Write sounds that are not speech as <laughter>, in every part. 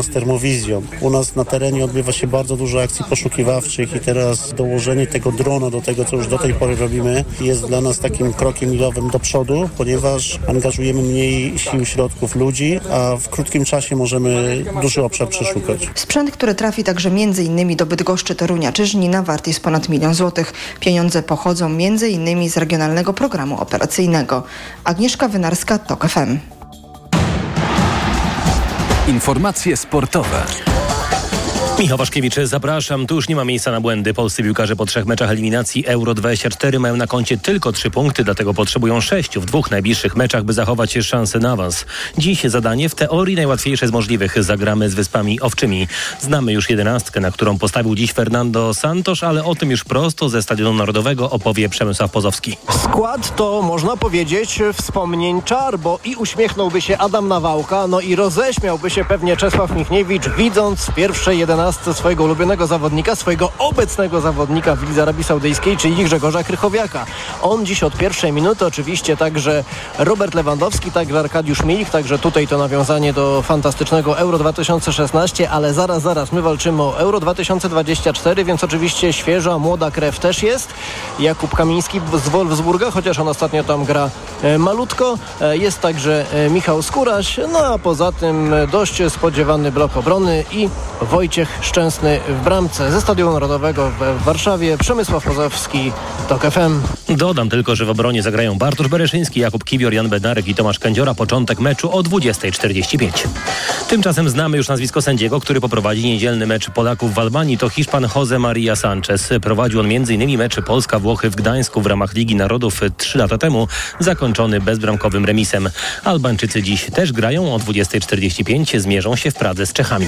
z termowizją. U nas na terenie odbywa się bardzo dużo akcji poszukiwawczych i teraz dołożenie tego drona do tego, co już do tej pory robimy, jest dla nas takim krokiem milowym do przodu, ponieważ angażujemy mniej sił, środków, ludzi, a w krótkim czasie możemy duży obszar przeszukać. Sprzęt, który trafi także m.in. do Bydgoszczy, Torunia czy Żnina wart jest ponad milion złotych. Pieniądze pochodzą m.in. z Regionalnego Programu Operacyjnego. Agnieszka Wynarska, TOK FM. Informacje sportowe. Michał Waszkiewicz, zapraszam. Tu już nie ma miejsca na błędy. Polscy piłkarze po trzech meczach eliminacji Euro 24 mają na koncie tylko trzy punkty, dlatego potrzebują sześciu w dwóch najbliższych meczach, by zachować szansę na awans. Dziś zadanie w teorii najłatwiejsze z możliwych. Zagramy z Wyspami Owczymi. Znamy już jedenastkę, na którą postawił dziś Fernando Santos, ale o tym już prosto ze Stadionu Narodowego opowie Przemysław Pozowski. Skład to można powiedzieć wspomnień czar, bo i uśmiechnąłby się Adam Nawałka, no i roześmiałby się pewnie Czesław Michniewicz, widząc pierwsze 11 swojego ulubionego zawodnika, swojego obecnego zawodnika w Lidze Arabii Saudyjskiej, czyli Grzegorza Krychowiaka. On dziś od pierwszej minuty, oczywiście także Robert Lewandowski, także Arkadiusz Milik, także tutaj to nawiązanie do fantastycznego Euro 2016, ale zaraz, zaraz, my walczymy o Euro 2024, więc oczywiście świeża, młoda krew też jest. Jakub Kamiński z Wolfsburga, chociaż on ostatnio tam gra e, malutko. E, jest także e, Michał Skóraś, no a poza tym dość spodziewany blok obrony i Wojciech Szczęsny w bramce ze Stadionu Narodowego w Warszawie. Przemysław Pozowski, TOK FM. Dodam tylko, że w obronie zagrają Bartosz Bereszyński, Jakub Kiwior, Jan Bednarek i Tomasz Kędziora. Początek meczu o 20.45. Tymczasem znamy już nazwisko sędziego, który poprowadzi niedzielny mecz Polaków w Albanii. To Hiszpan Jose Maria Sanchez. Prowadził on m.in. mecz Polska-Włochy w Gdańsku w ramach Ligi Narodów trzy lata temu, zakończony bezbramkowym remisem. Albańczycy dziś też grają o 20.45. Zmierzą się w Pradze z Czechami.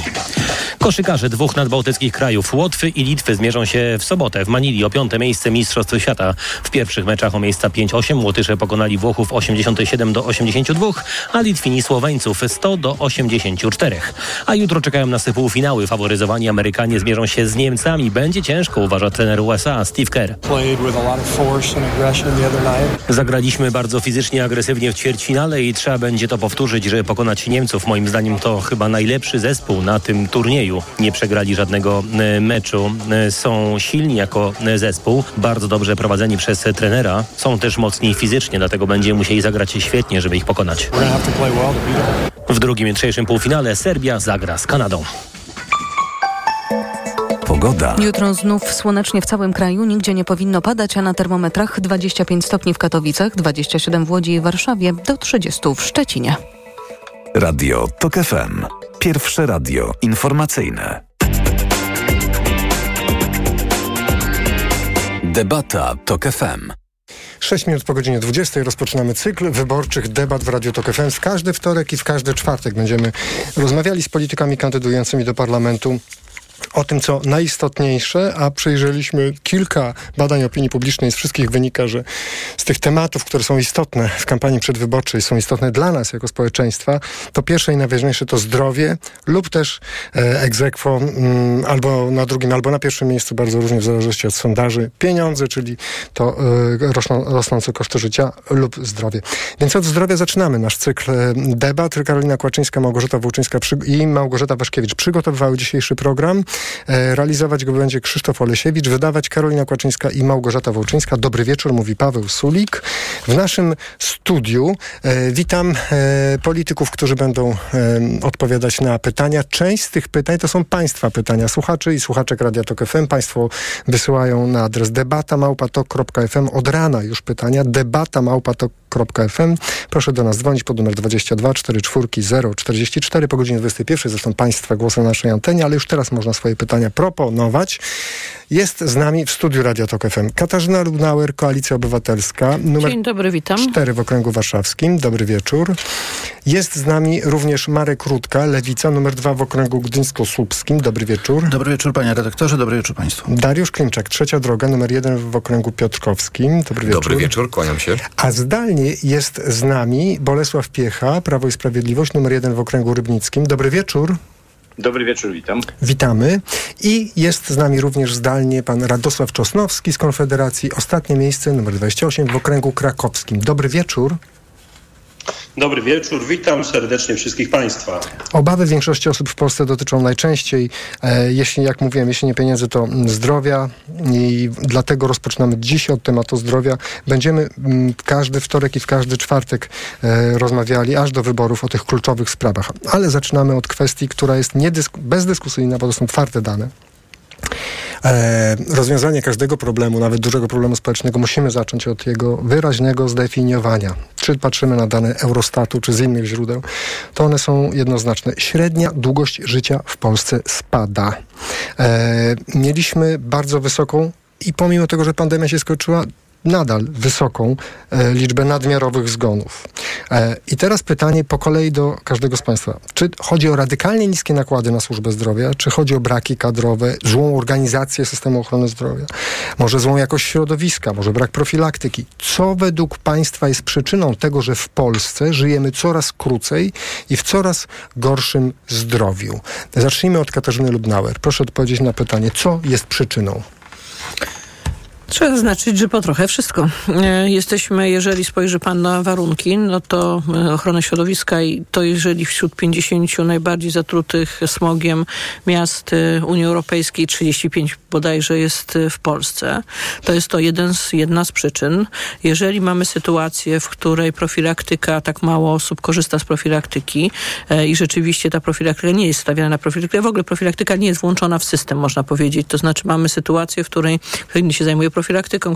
Koszykarze dwóch nadbałtyckich krajów, Łotwy i Litwy, zmierzą się w sobotę w Manili o piąte miejsce Mistrzostw Świata. W pierwszych meczach o miejsca 5-8 Łotysze pokonali Włochów 87 do 82, a Litwini Słoweńców 100 do 84. A jutro czekają nas półfinały. Faworyzowani Amerykanie zmierzą się z Niemcami. Będzie ciężko, uważa trener USA Steve Kerr. Zagraliśmy bardzo fizycznie, agresywnie w ćwierćfinale i trzeba będzie to powtórzyć, żeby pokonać Niemców. Moim zdaniem to chyba najlepszy zespół na tym turnieju. Nie przegrali żadnego e, meczu. E, Są silni jako e, zespół, bardzo dobrze prowadzeni przez trenera. Są też mocni fizycznie, dlatego będziemy musieli zagrać świetnie, żeby ich pokonać. W drugim jutrzejszym półfinale Serbia zagra z Kanadą. Pogoda. Jutro znów słonecznie w całym kraju, nigdzie nie powinno padać, a na termometrach 25 stopni w Katowicach, 27 w Łodzi i Warszawie, do 30 w Szczecinie. Radio TOK FM. Pierwsze radio informacyjne. Debata TOK FM. 6 minut po godzinie 20 rozpoczynamy cykl wyborczych debat w Radiu Tok FM. W każdy wtorek i w każdy czwartek będziemy rozmawiali z politykami kandydującymi do parlamentu o tym, co najistotniejsze, a przejrzeliśmy kilka badań opinii publicznej. Z wszystkich wynika, że z tych tematów, które są istotne w kampanii przedwyborczej, są istotne dla nas jako społeczeństwa, to pierwsze i najważniejsze to zdrowie lub też e, egzekwo mm, albo na drugim, albo na pierwszym miejscu, bardzo różnie w zależności od sondaży, pieniądze, czyli to e, rosną, rosnące koszty życia lub zdrowie. Więc od zdrowia zaczynamy nasz cykl e, debat. Karolina Kłaczyńska, Małgorzata Włóczyńska i Małgorzata Waszkiewicz przygotowywały dzisiejszy program. E, realizować go będzie Krzysztof Olesiewicz, wydawać Karolina Kłaczyńska i Małgorzata Wołczyńska. Dobry wieczór, mówi Paweł Sulik. W naszym studiu e, witam e, polityków, którzy będą odpowiadać na pytania. Część z tych pytań to są Państwa pytania, słuchaczy i słuchaczek Radia Tok FM. Państwo wysyłają na adres debata małpatok.fm od rana już pytania. Debata małpatok.fm. Proszę do nas dzwonić pod numer 22 44 044 po godzinie 21. Zresztą Państwa głosy na naszej antenie, ale już teraz można swoje pytania proponować. Jest z nami w studiu Radio Tok FM Katarzyna Lunauer, Koalicja Obywatelska. Numer Dzień dobry, witam. 4 w okręgu warszawskim. Dobry wieczór. Jest z nami również Marek Rutka, Lewica, numer 2 w okręgu gdyńsko-słupskim. Dobry wieczór. Dobry wieczór panie redaktorze, dobry wieczór państwu. Dariusz Klimczak, Trzecia Droga, numer 1 w okręgu piotrkowskim. Dobry wieczór. Dobry wieczór, kłaniam się. A zdalnie jest z nami Bolesław Piecha, Prawo i Sprawiedliwość, numer 1 w okręgu rybnickim. Dobry wieczór. Dobry wieczór, witam. Witamy. I jest z nami również zdalnie pan Radosław Czosnowski z Konfederacji. Ostatnie miejsce, numer 28 w okręgu krakowskim. Dobry wieczór. Dobry wieczór, witam serdecznie wszystkich Państwa. Obawy większości osób w Polsce dotyczą najczęściej, e, jeśli, jak mówiłem, jeśli nie pieniędzy, to zdrowia i dlatego rozpoczynamy dziś od tematu zdrowia. Będziemy mm, każdy wtorek i w każdy czwartek e, rozmawiali aż do wyborów o tych kluczowych sprawach. Ale zaczynamy od kwestii, która jest niedysk- bezdyskusyjna, bo to są twarde dane. E, rozwiązanie każdego problemu, nawet dużego problemu społecznego, musimy zacząć od jego wyraźnego zdefiniowania. Czy patrzymy na dane Eurostatu, czy z innych źródeł, to one są jednoznaczne. Średnia długość życia w Polsce spada. E, mieliśmy bardzo wysoką i pomimo tego, że pandemia się skończyła, nadal wysoką e, liczbę nadmiarowych zgonów. E, I teraz pytanie po kolei do każdego z Państwa. Czy chodzi o radykalnie niskie nakłady na służbę zdrowia, czy chodzi o braki kadrowe, złą organizację systemu ochrony zdrowia, może złą jakość środowiska, może brak profilaktyki? Co według Państwa jest przyczyną tego, że w Polsce żyjemy coraz krócej i w coraz gorszym zdrowiu? Zacznijmy od Katarzyny Lubnauer. Proszę odpowiedzieć na pytanie, co jest przyczyną? Trzeba zaznaczyć, że po trochę wszystko. E, Jesteśmy, jeżeli spojrzy Pan na warunki, no to e, ochrona środowiska i to jeżeli wśród 50 najbardziej zatrutych smogiem miast e, Unii Europejskiej 35 bodajże jest w Polsce, to jest to jeden z, jedna z przyczyn. Jeżeli mamy sytuację, w której profilaktyka, tak mało osób korzysta z profilaktyki i rzeczywiście ta profilaktyka nie jest stawiana na profilaktykę, w ogóle profilaktyka nie jest włączona w system, można powiedzieć. To znaczy mamy sytuację, w której ktoś inny się zajmuje profilaktyką,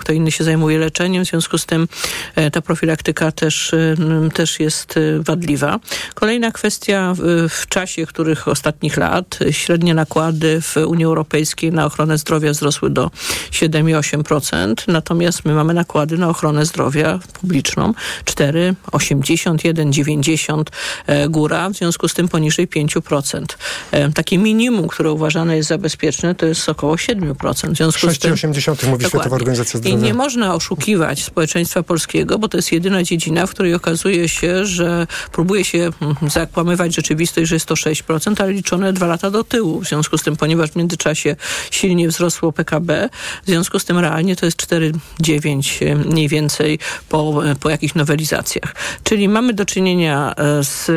kto inny się zajmuje leczeniem, w związku z tym e, ta profilaktyka też, e, też jest e, wadliwa. Kolejna kwestia w, czasie, których ostatnich lat średnie nakłady w Unii Europejskiej na ochronę zdrowia wzrosły do 7,8%, natomiast my mamy nakłady na ochronę zdrowia publiczną 4, 80, 1, 90 e, góra, w związku z tym poniżej 5%. E, Takie minimum, które uważane jest za bezpieczne, to jest około 7%. W związku z tym 6,8 mówi Światowa Organizacja I Zdrowia. nie można oszukiwać społeczeństwa polskiego, bo to jest jedyna dziedzina, w której okazuje się, że próbuje się mm, zakłamywać rzeczywistość, że jest to 6%, ale liczone dwa lata do tyłu. W związku z tym, ponieważ w międzyczasie silnie wzrosło PKB, w związku z tym realnie to jest 4,9 e, mniej więcej po, e, po jakichś nowelizacjach. Czyli mamy do czynienia e, z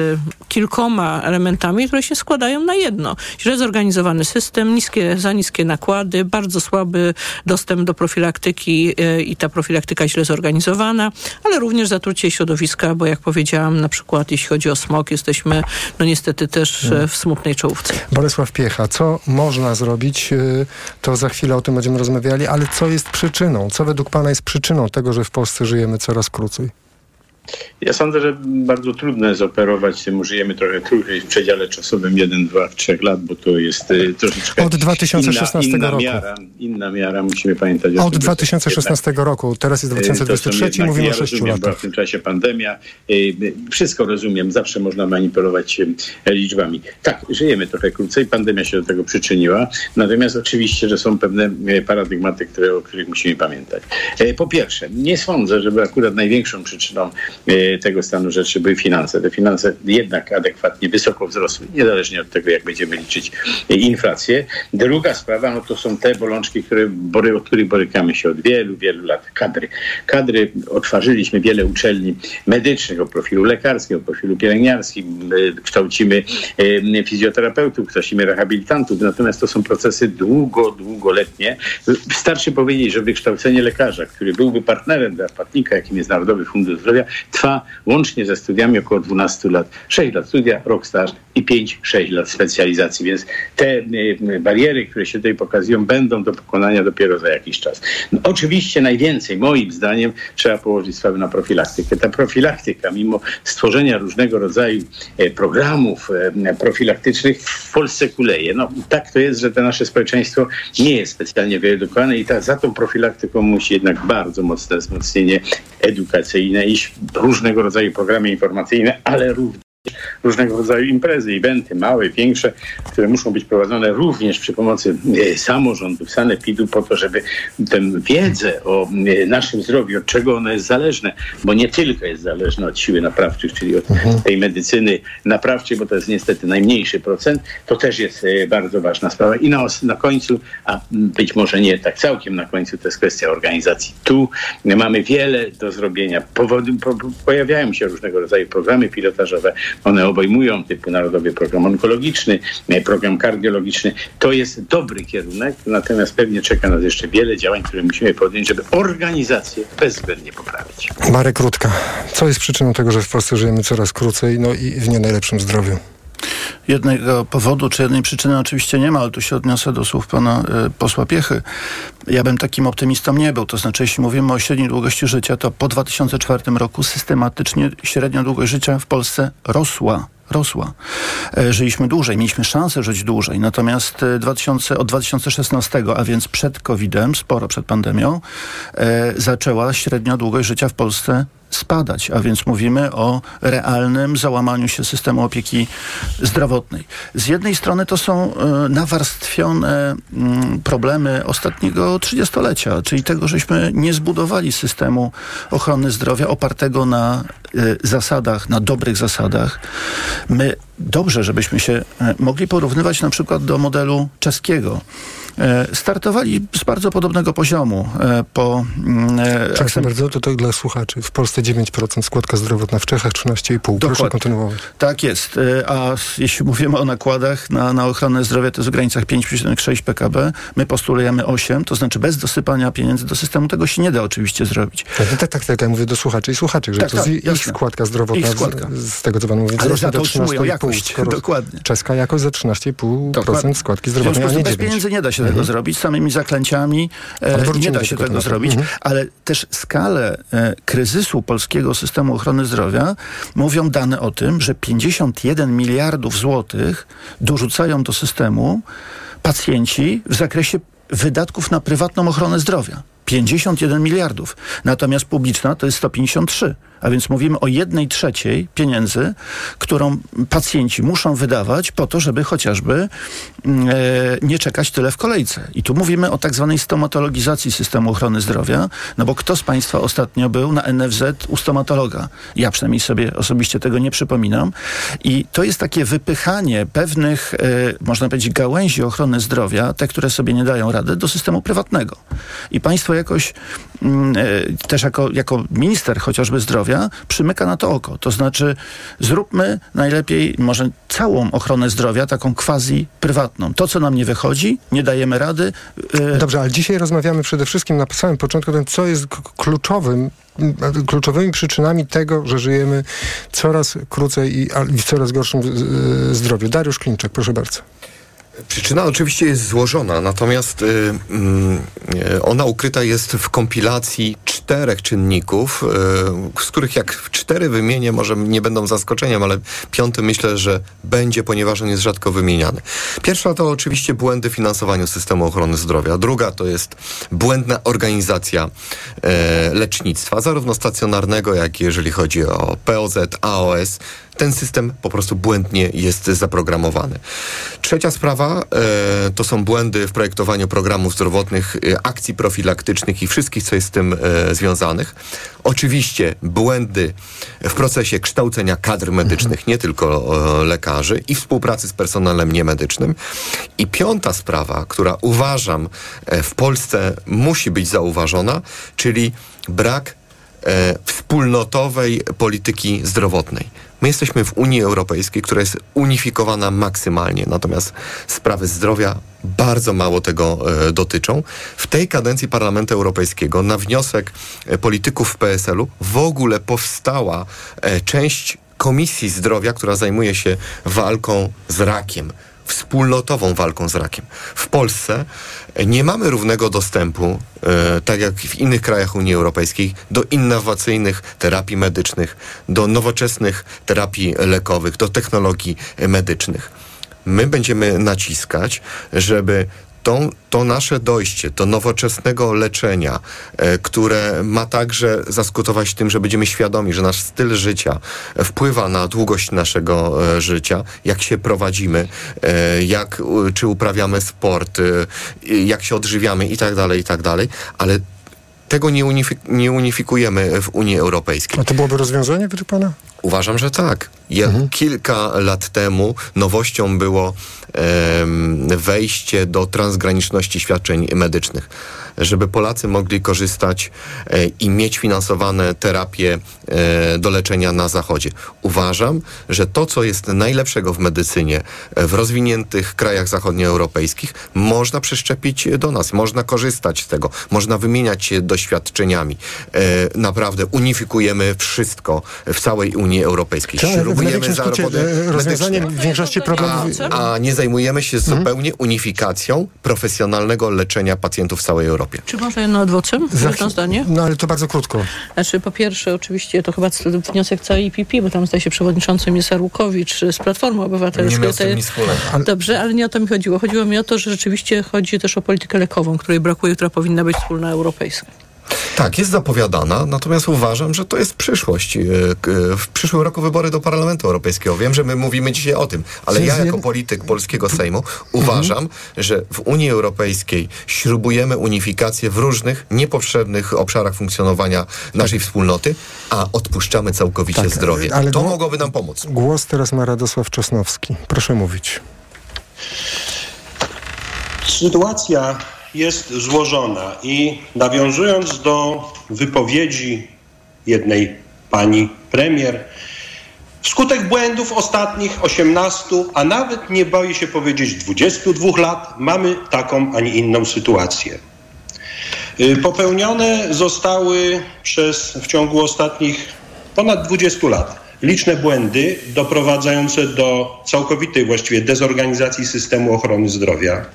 kilkoma elementami, które się składają na jedno. Źle zorganizowany system, niskie, za niskie nakłady, bardzo słaby dostęp do profilaktyki e, i ta profilaktyka źle zorganizowana, ale również zatrucie środowiska, bo jak powiedziałam, na przykład jeśli chodzi o smog, jesteśmy no niestety też e, w smutnej czołówce. Bolesław Piecha, co można zrobić, y, to za chwilę o tym będziemy rozmawiali, ale co jest przyczyną? Co według Pana jest przyczyną tego, że w Polsce żyjemy coraz krócej? Ja sądzę, że bardzo trudno jest operować tym, żyjemy trochę krócej w przedziale czasowym 1, 2, 3 lat, bo to jest y, troszeczkę Od 2016 inna, inna roku. Miara, inna miara, musimy pamiętać. o Od tym, że 2016 roku, teraz jest to są 2023 i jednak- mówimy ja o 6 rozumiem, była latach. w tym czasie pandemia. Y, Wszystko rozumiem, zawsze można manipulować y, liczbami. Tak, żyjemy trochę krócej, pandemia się do tego przyczyniła, natomiast oczywiście, że są pewne y, paradygmaty, które, o których musimy pamiętać. Y, Po pierwsze, nie sądzę, żeby akurat największą przyczyną y, tego stanu rzeczy były finanse. Te finanse jednak adekwatnie wysoko wzrosły, niezależnie od tego, jak będziemy liczyć y, inflację. Druga sprawa, no to są te bolączki, które, od których borykamy się od wielu, wielu lat. Kadry. Kadry, otworzyliśmy wiele uczelni medycznych o profilu lekarskim, o profilu pielęgniarskim, kształcimy y, fizjoterapeutów, kształcimy rehabilitantów, natomiast to są procesy długo, długoletnie. Wystarczy powiedzieć, że wykształcenie lekarza, który byłby partnerem dla płatnika, jakim jest Narodowy Fundusz Zdrowia, trwa łącznie ze studiami około 12 lat. 6 lat studia, rok staż i 5-6 lat specjalizacji, więc te y, y, bariery, które się tutaj pokazują, będą do pokonania dopiero za jakiś czas. No, oczywiście najwięcej, moim zdaniem, trzeba położyć sprawę na profilaktykę. Ta profilaktyka, mimo stworzenia różnego rodzaju e, programów e, profilaktycznych, w Polsce kuleje. No tak to jest, że to nasze społeczeństwo nie jest specjalnie wyedukowane i ta, za tą profilaktyką musi jednak bardzo mocne wzmocnienie edukacyjne iść, różnego rodzaju programy informacyjne, ale również różnego rodzaju imprezy, eventy, małe, większe, które muszą być prowadzone również przy pomocy e, samorządów, sanepidu, po to, żeby tę wiedzę o e, naszym zdrowiu, od czego ono jest zależne, bo nie tylko jest zależne od siły naprawczych, czyli od tej medycyny naprawczej, bo to jest niestety najmniejszy procent, to też jest e, bardzo ważna sprawa. I na, na końcu, a być może nie tak całkiem na końcu, to jest kwestia organizacji. Tu mamy wiele do zrobienia. Powody, po, po- pojawiają się różnego rodzaju programy pilotażowe. One obejmują typu Narodowy Program Onkologiczny, e, program kardiologiczny. To jest dobry kierunek, natomiast pewnie czeka nas jeszcze wiele działań, które musimy podjąć, żeby organizację bezwzględnie poprawić. Marek Rutka. Co jest przyczyną tego, że w Polsce żyjemy coraz krócej, no i w nie najlepszym zdrowiu? Jednego powodu czy jednej przyczyny oczywiście nie ma, ale tu się odniosę do słów pana y, posła Piechy. Ja bym takim optymistą nie był. To znaczy, jeśli mówimy o średniej długości życia, to po 2004 roku systematycznie średnia długość życia w Polsce rosła. Rosła. E, Żyliśmy dłużej, mieliśmy szansę żyć dłużej. Natomiast e, 2000, od 2016, a więc przed COVID-em, sporo przed pandemią, e, zaczęła średnia długość życia w Polsce spadać, a więc mówimy o realnym załamaniu się systemu opieki zdrowotnej. Z jednej strony to są e, nawarstwione mm, problemy ostatniego trzydziestolecia, czyli tego, żeśmy nie zbudowali systemu ochrony zdrowia opartego na e, zasadach, na dobrych zasadach. My dobrze, żebyśmy się e, mogli porównywać na przykład do modelu czeskiego. E, Startowali z bardzo podobnego poziomu e, po mm, e, bardzo, to tak dla słuchaczy. W Polsce 9% składka zdrowotna, w Czechach 13,5%. Proszę Dokładnie. kontynuować. Tak jest. Y, A jeśli mówimy o nakładach na, na ochronę zdrowia, to jest w granicach 5,6 PKB. My postulujemy 8, to znaczy bez dosypania pieniędzy do systemu tego się nie da oczywiście zrobić. Tak, tak, tak, tak, ja mówię do słuchaczy i słuchaczek, że Tak, to tak, ich jasne. składka zdrowotna, Ich składka. Z, z tego co pan mówi, Ale za to 13,5, jakość, <laughs> skoro dokładnie. Czeska jakoś za 13,5% Dokładnie. składki zdrowotnej, a nie tym bez 9. pieniędzy nie da się tego zrobić, samymi zaklęciami e, nie da się tego tego tematu. zrobić, Mhm. ale też skalę e, kryzysu polskiego systemu ochrony zdrowia mówią dane o tym, że 51 miliardów złotych dorzucają do systemu pacjenci w zakresie wydatków na prywatną ochronę zdrowia. 51 miliardów. Natomiast publiczna to jest 153. A więc mówimy o jednej trzeciej pieniędzy, którą pacjenci muszą wydawać po to, żeby chociażby mm, e, nie czekać tyle w kolejce. I tu mówimy o tak zwanej stomatologizacji systemu ochrony zdrowia, no bo kto z Państwa ostatnio był na NFZ u stomatologa? Ja przynajmniej sobie osobiście tego nie przypominam. I to jest takie wypychanie pewnych, e, można powiedzieć, gałęzi ochrony zdrowia, te, które sobie nie dają rady, do systemu prywatnego. I państwo jakoś, mm, e, też jako, jako minister chociażby zdrowia, przymyka na to oko. To znaczy, zróbmy najlepiej może całą ochronę zdrowia, taką quasi prywatną. To, co nam nie wychodzi, nie dajemy rady. e, Dobrze, ale dzisiaj rozmawiamy przede wszystkim na samym początku tym, co jest kluczowym kluczowymi przyczynami tego, że żyjemy coraz krócej i w coraz gorszym e, zdrowiu. Dariusz Klinczak, proszę bardzo. Przyczyna oczywiście jest złożona, natomiast y, mm, y, ona ukryta jest w kompilacji czterech czynników, y, z których jak cztery wymienię, może nie będą zaskoczeniem, ale piąty myślę, że będzie, ponieważ on jest rzadko wymieniany. Pierwsza to oczywiście błędy w finansowaniu systemu ochrony zdrowia. Druga to jest błędna organizacja e, lecznictwa, zarówno stacjonarnego, jak i jeżeli chodzi o POZ, AOS. Ten system po prostu błędnie jest zaprogramowany. Trzecia sprawa e, to są błędy w projektowaniu programów zdrowotnych, e, akcji profilaktycznych i wszystkich, co jest z tym e, związanych. Oczywiście błędy w procesie kształcenia kadr medycznych, nie tylko e, lekarzy i współpracy z personelem niemedycznym. I piąta sprawa, która uważam e, w Polsce musi być zauważona, czyli brak e, wspólnotowej polityki zdrowotnej. My jesteśmy w Unii Europejskiej, która jest unifikowana maksymalnie, natomiast sprawy zdrowia bardzo mało tego e, dotyczą. W tej kadencji Parlamentu Europejskiego na wniosek e, polityków PSL-u w ogóle powstała e, część Komisji Zdrowia, która zajmuje się walką z rakiem wspólnotową walką z rakiem. W Polsce nie mamy równego dostępu, e, tak jak w innych krajach Unii Europejskiej, do innowacyjnych terapii medycznych, do nowoczesnych terapii lekowych, do technologii medycznych. My będziemy naciskać, żeby to, to nasze dojście do nowoczesnego leczenia, e, które ma także zaskutować tym, że będziemy świadomi, że nasz styl życia wpływa na długość naszego e, życia, jak się prowadzimy, e, jak, czy uprawiamy sport, jak się odżywiamy i tak dalej, i tak dalej, ale tego nie, unifik- nie unifikujemy w Unii Europejskiej. A to byłoby rozwiązanie według pana? Uważam, że tak. Ja, Kilka lat temu nowością było em, wejście do transgraniczności świadczeń medycznych, żeby Polacy mogli korzystać e, i mieć finansowane terapie e, do leczenia na Zachodzie. Uważam, że to, co jest najlepszego w medycynie e, w rozwiniętych krajach zachodnioeuropejskich, można przeszczepić do nas, można korzystać z tego, można wymieniać się doświadczeniami. Naprawdę unifikujemy wszystko w całej Unii Europejskiej. Śrubujemy zarobody e, rozwiązaniem medyczne. większości problemów... A, a nie zajmujemy się zupełnie unifikacją profesjonalnego leczenia pacjentów w całej Europie. Czy może jedno adwocem? Za zdanie? No ale to bardzo krótko. Znaczy, po pierwsze, oczywiście to chyba wniosek całej IPP, bo tam zdaje się przewodniczącym jest Arłukowicz z Platformy Obywatelskiej. Nie miał z To tym jest- nic wspólnego. Dobrze, ale nie o to mi chodziło. Chodziło mi o to, że rzeczywiście chodzi też o politykę lekową, której brakuje, która powinna być wspólna europejska. Tak, jest zapowiadana, natomiast uważam, że to jest przyszłość. E, k- W przyszłym roku wybory do Parlamentu Europejskiego. Wiem, że my mówimy dzisiaj o tym, ale ja jako polityk polskiego Sejmu uważam, że w Unii Europejskiej śrubujemy unifikację w różnych niepotrzebnych obszarach funkcjonowania naszej wspólnoty, a odpuszczamy całkowicie Tak, zdrowie. ale to gło- mogłoby nam pomóc. Głos teraz ma Radosław Czosnowski. Proszę mówić. Sytuacja jest złożona i nawiązując do wypowiedzi jednej pani premier, wskutek błędów ostatnich 18, a nawet nie boję się powiedzieć 22 lat, mamy taką, a nie inną sytuację. Y, Popełnione zostały przez w ciągu ostatnich ponad 20 lat liczne błędy doprowadzające do całkowitej właściwie dezorganizacji systemu ochrony zdrowia.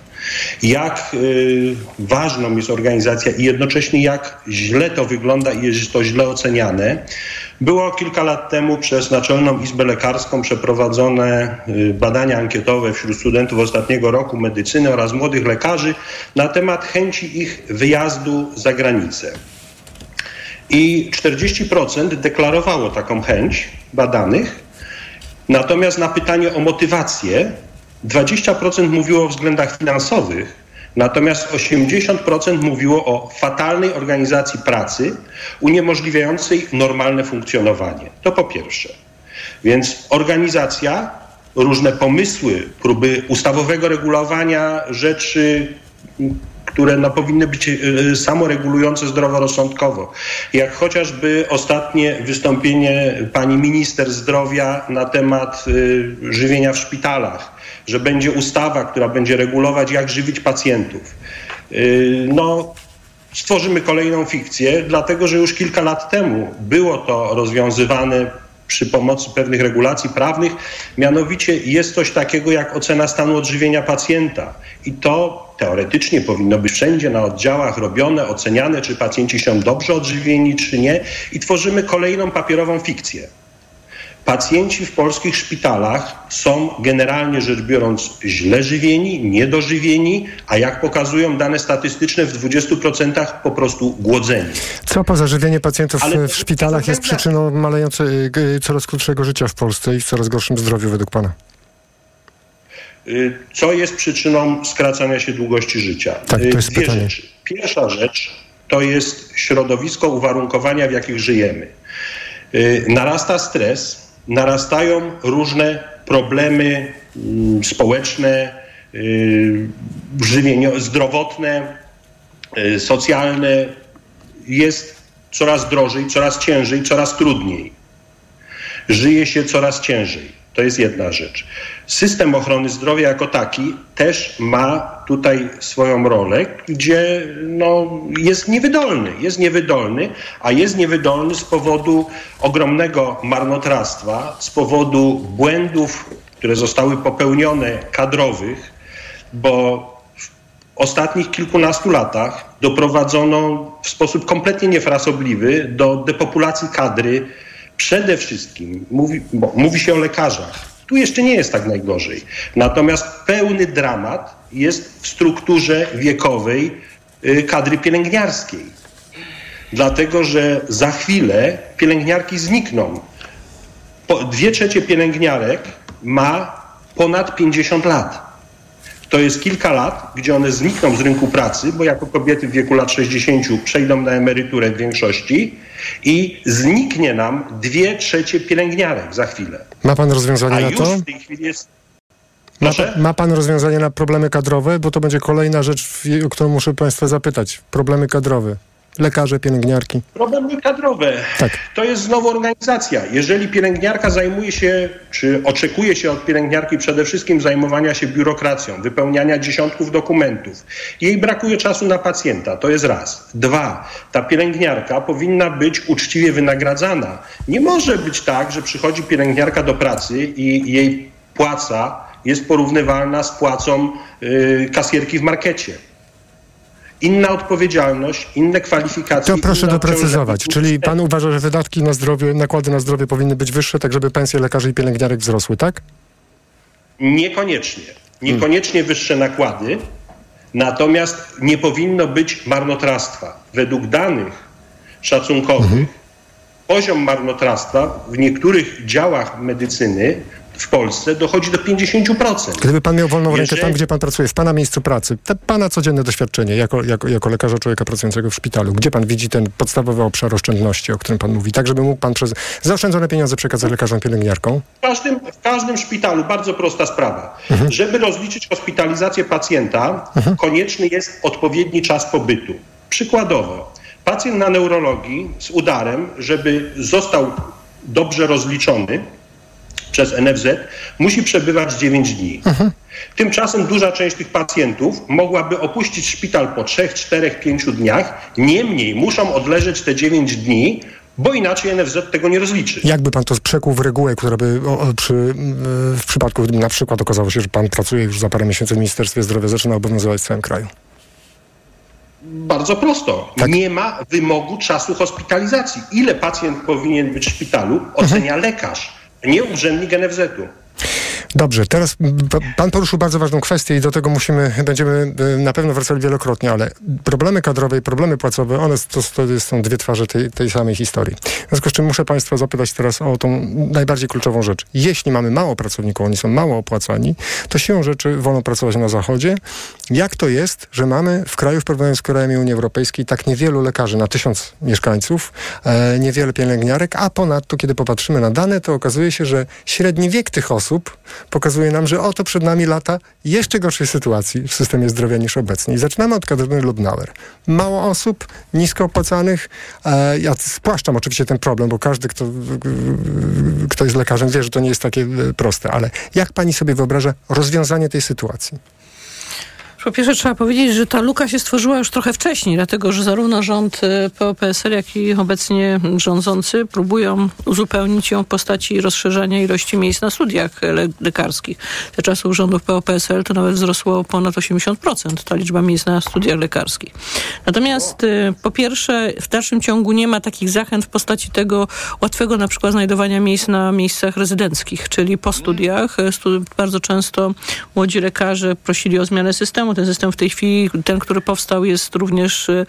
Jak y, ważną jest organizacja i jednocześnie jak źle to wygląda i jest to źle oceniane. Było kilka lat temu przez Naczelną Izbę Lekarską przeprowadzone y, badania ankietowe wśród studentów ostatniego roku medycyny oraz młodych lekarzy na temat chęci ich wyjazdu za granicę. I 40% deklarowało taką chęć badanych, natomiast na pytanie o motywację 20% mówiło o względach finansowych, natomiast 80% mówiło o fatalnej organizacji pracy uniemożliwiającej normalne funkcjonowanie. To po pierwsze. Więc organizacja, różne pomysły, próby ustawowego regulowania rzeczy, które no, powinny być y, samoregulujące zdroworozsądkowo. Jak chociażby ostatnie wystąpienie pani minister zdrowia na temat y, żywienia w szpitalach, że będzie ustawa, która będzie regulować, jak żywić pacjentów. Y, no, stworzymy kolejną fikcję, dlatego że już kilka lat temu było to rozwiązywane przy pomocy pewnych regulacji prawnych. Mianowicie jest coś takiego jak ocena stanu odżywienia pacjenta. I to teoretycznie powinno być wszędzie na oddziałach robione, oceniane, czy pacjenci są dobrze odżywieni, czy nie. I tworzymy kolejną papierową fikcję. Pacjenci w polskich szpitalach są generalnie rzecz biorąc źle żywieni, niedożywieni, a jak pokazują dane statystyczne w 20% po prostu głodzeni. Co poza żywienie pacjentów Ale w szpitalach jest przyczyną malejącej, y, coraz krótszego życia w Polsce i w coraz gorszym zdrowiu według pana? Y, Co jest przyczyną skracania się długości życia? Tak, to Y, jest Dwie pytanie. rzeczy. Pierwsza rzecz to jest środowisko, uwarunkowania, w jakich żyjemy. Narasta stres, narastają różne problemy mm, społeczne, y, żywienio- zdrowotne, y, socjalne. Jest coraz drożej, coraz ciężej, coraz trudniej żyje się coraz ciężej. To jest jedna rzecz. System ochrony zdrowia jako taki też ma tutaj swoją rolę, gdzie no, jest niewydolny. Jest niewydolny, a jest niewydolny z powodu ogromnego marnotrawstwa, z powodu błędów, które zostały popełnione kadrowych, bo ostatnich kilkunastu latach doprowadzono w sposób kompletnie niefrasobliwy do depopulacji kadry Przede wszystkim mówi, mówi się o lekarzach, Tu jeszcze nie jest tak najgorzej. Natomiast pełny dramat jest w strukturze wiekowej y, kadry pielęgniarskiej. Dlatego, że za chwilę pielęgniarki znikną. Po, dwie trzecie pielęgniarek ma ponad 50 lat. To jest kilka lat, gdzie one znikną z rynku pracy, bo jako kobiety w wieku lat 60 przejdą na emeryturę w większości i zniknie nam dwie trzecie pielęgniarek za chwilę. Ma pan rozwiązanie A na już to? w tej chwili jest... Ma, ma pan rozwiązanie na problemy kadrowe? Bo to będzie kolejna rzecz, o którą muszę państwa zapytać. Problemy kadrowe. Lekarze, pielęgniarki. Problemy kadrowe. Tak. To jest znowu organizacja. Jeżeli pielęgniarka zajmuje się, czy oczekuje się od pielęgniarki przede wszystkim zajmowania się biurokracją, wypełniania dziesiątków dokumentów, jej brakuje czasu na pacjenta, to jest raz. Dwa, ta pielęgniarka powinna być uczciwie wynagradzana. Nie może być tak, że przychodzi pielęgniarka do pracy i jej płaca jest porównywalna z płacą y, kasierki w markecie. Inna odpowiedzialność, inne kwalifikacje. To proszę doprecyzować. Czyli pan uważa, że wydatki na zdrowie, nakłady na zdrowie powinny być wyższe, tak żeby pensje lekarzy i pielęgniarek wzrosły, tak? Niekoniecznie. Niekoniecznie wyższe nakłady, natomiast nie powinno być marnotrawstwa. Według danych szacunkowych poziom marnotrawstwa w niektórych działach medycyny w Polsce dochodzi do 50%. Gdyby pan miał wolną rękę Jeżeli- tam, gdzie pan pracuje, w pana miejscu pracy, te pana codzienne doświadczenie jako, jako, jako lekarza człowieka pracującego w szpitalu, gdzie pan widzi ten podstawowy obszar oszczędności, o którym pan mówi, tak żeby mógł pan przez zaoszczędzone pieniądze przekazać lekarzom, pielęgniarkom? W każdym, w każdym szpitalu bardzo prosta sprawa. Żeby rozliczyć hospitalizację pacjenta, konieczny jest odpowiedni czas pobytu. Przykładowo, pacjent na neurologii z udarem, żeby został dobrze rozliczony przez NFZ, musi przebywać 9 dni. Tymczasem duża część tych pacjentów mogłaby opuścić szpital po 3, 4, 5 dniach. Niemniej muszą odleżeć te 9 dni, bo inaczej NFZ tego nie rozliczy. Jakby pan to przekuł w regułę, która by o, przy, w przypadku, gdyby na przykład okazało się, że pan pracuje już za parę miesięcy w Ministerstwie Zdrowia, zaczyna obowiązywać w całym kraju? Bardzo prosto. Nie ma wymogu czasu hospitalizacji. Ile pacjent powinien być w szpitalu, ocenia lekarz, nie urzędnik NFZ-u. Dobrze, teraz pan poruszył bardzo ważną kwestię i do tego musimy, będziemy y, na pewno wracali wielokrotnie, ale problemy kadrowe i problemy płacowe, one to, to są dwie twarze tej, tej samej historii. W związku z czym muszę państwa zapytać teraz o tą najbardziej kluczową rzecz. Jeśli mamy mało pracowników, oni są mało opłacani, to siłą rzeczy wolno pracować na zachodzie. Jak to jest, że mamy w kraju w porównaniu z krajami Unii Europejskiej tak niewielu lekarzy na tysiąc mieszkańców, e, niewiele pielęgniarek, a ponadto, kiedy popatrzymy na dane, to okazuje się, że średni wiek tych osób pokazuje nam, że oto przed nami lata jeszcze gorszej sytuacji w systemie zdrowia niż obecnie. I zaczynamy od Katarzyny Lubnauer. Mało osób, nisko opłacanych. E, ja spłaszczam oczywiście ten problem, bo każdy, kto, kto jest lekarzem, wie, że to nie jest takie e, proste. Ale jak pani sobie wyobraża rozwiązanie tej sytuacji? Po pierwsze trzeba powiedzieć, że ta luka się stworzyła już trochę wcześniej, dlatego że zarówno rząd y, PO-PSL, jak i obecnie rządzący próbują uzupełnić ją w postaci rozszerzania ilości miejsc na studiach le- lekarskich. Te czasów rządów PO-PSL to nawet wzrosło o ponad 80% ta liczba miejsc na studiach lekarskich. Natomiast y, po pierwsze w dalszym ciągu nie ma takich zachęt w postaci tego łatwego na przykład znajdowania miejsc na miejscach rezydenckich, czyli po studiach. y, bardzo często młodzi lekarze prosili o zmianę systemu. Ten system w tej chwili, ten, który powstał, jest również y,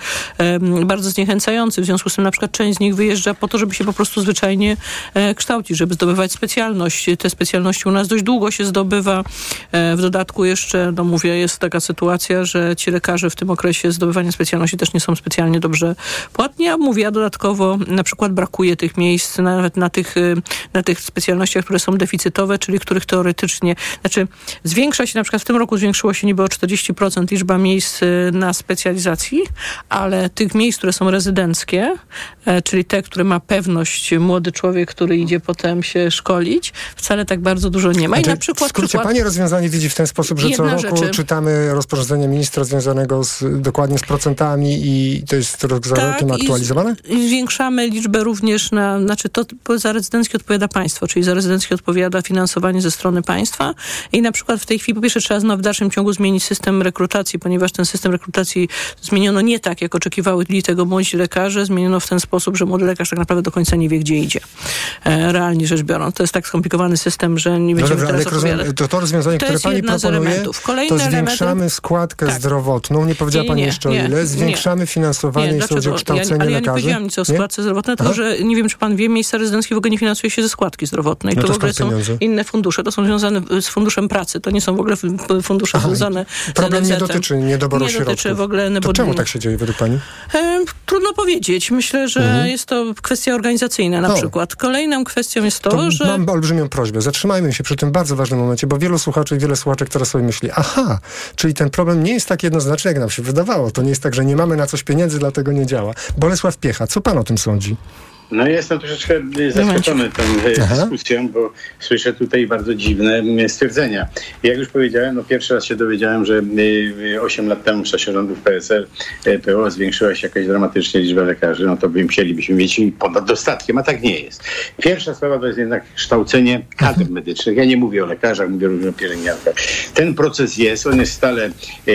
bardzo zniechęcający. W związku z tym na przykład część z nich wyjeżdża po to, żeby się po prostu zwyczajnie e, kształcić, żeby zdobywać specjalność. Te specjalności u nas dość długo się zdobywa. E, w dodatku jeszcze, no mówię, jest taka sytuacja, że ci lekarze w tym okresie zdobywania specjalności też nie są specjalnie dobrze płatni, a mówię, a dodatkowo na przykład brakuje tych miejsc nawet na tych, y, na tych specjalnościach, które są deficytowe, czyli których teoretycznie, znaczy zwiększa się, na przykład w tym roku zwiększyło się niby o 40% liczba miejsc y, na specjalizacji, ale tych miejsc, które są rezydenckie, e, czyli te, które ma pewność młody człowiek, który idzie potem się szkolić, wcale tak bardzo dużo nie ma. I na przykład w skrócie, przykład, pani rozwiązanie widzi w ten sposób, że co roku rzeczy. czytamy rozporządzenie ministra związanego z, dokładnie z procentami i to jest rok za rokiem Tak, z- aktualizowane? I zwiększamy liczbę również na, znaczy to za rezydenckie odpowiada państwo, czyli za rezydenckie odpowiada finansowanie ze strony państwa i na przykład w tej chwili po pierwsze trzeba w dalszym ciągu zmienić system system rekrutacji, ponieważ ten system rekrutacji zmieniono nie tak, jak oczekiwały tego młodzi lekarze, zmieniono w ten sposób, że młody lekarz tak naprawdę do końca nie wie, gdzie idzie. E, realnie rzecz biorąc. To jest tak skomplikowany system, że nie No będziemy dobra, ale teraz rozumiem, to, to rozwiązanie, To które jest pani z proponuje, to zwiększamy element- składkę Tak. zdrowotną, nie powiedziała Nie, pani nie, jeszcze o nie, ile, nie. zwiększamy finansowanie, jeśli chodzi o kształcenie ja, ale ja nie lekarzy. powiedziałam nic o składce zdrowotnej, tylko że nie wiem, czy pan wie, miejsca rezydenckie w ogóle nie finansuje się ze składki zdrowotnej. No to to w ogóle są pieniądze? inne fundusze. To są związane z funduszem pracy. To nie są w ogóle fundusze Aha, i związane Problem nie dotyczy niedoboru Nie środków. dotyczy w ogóle... To czemu tak się dzieje według pani? E, trudno powiedzieć. Myślę, że jest to kwestia organizacyjna na Mhm. Przykład. Kolejną kwestią jest to, To że... mam olbrzymią prośbę. Zatrzymajmy się przy tym bardzo ważnym momencie, bo wielu słuchaczy i wiele słuchaczek teraz sobie myśli, aha, czyli ten problem nie jest tak jednoznaczny, jak nam się wydawało. To nie jest tak, że nie mamy na coś pieniędzy, dlatego nie działa. Bolesław Piecha, co pan o tym sądzi? No jestem troszeczkę y, zaskoczony tą y, Aha. dyskusją, bo słyszę tutaj bardzo dziwne y, stwierdzenia. Jak już powiedziałem, no pierwszy raz się dowiedziałem, że y, 8 lat temu w czasie rządów PSL y, PO zwiększyła się jakaś dramatycznie liczba lekarzy, no to bym chcielibyśmy mieć ponad dostatkiem, a tak nie jest. Pierwsza sprawa to jest jednak kształcenie kadr medycznych. Ja nie mówię o lekarzach, mówię również o pielęgniarkach. Ten proces jest, on jest stale y,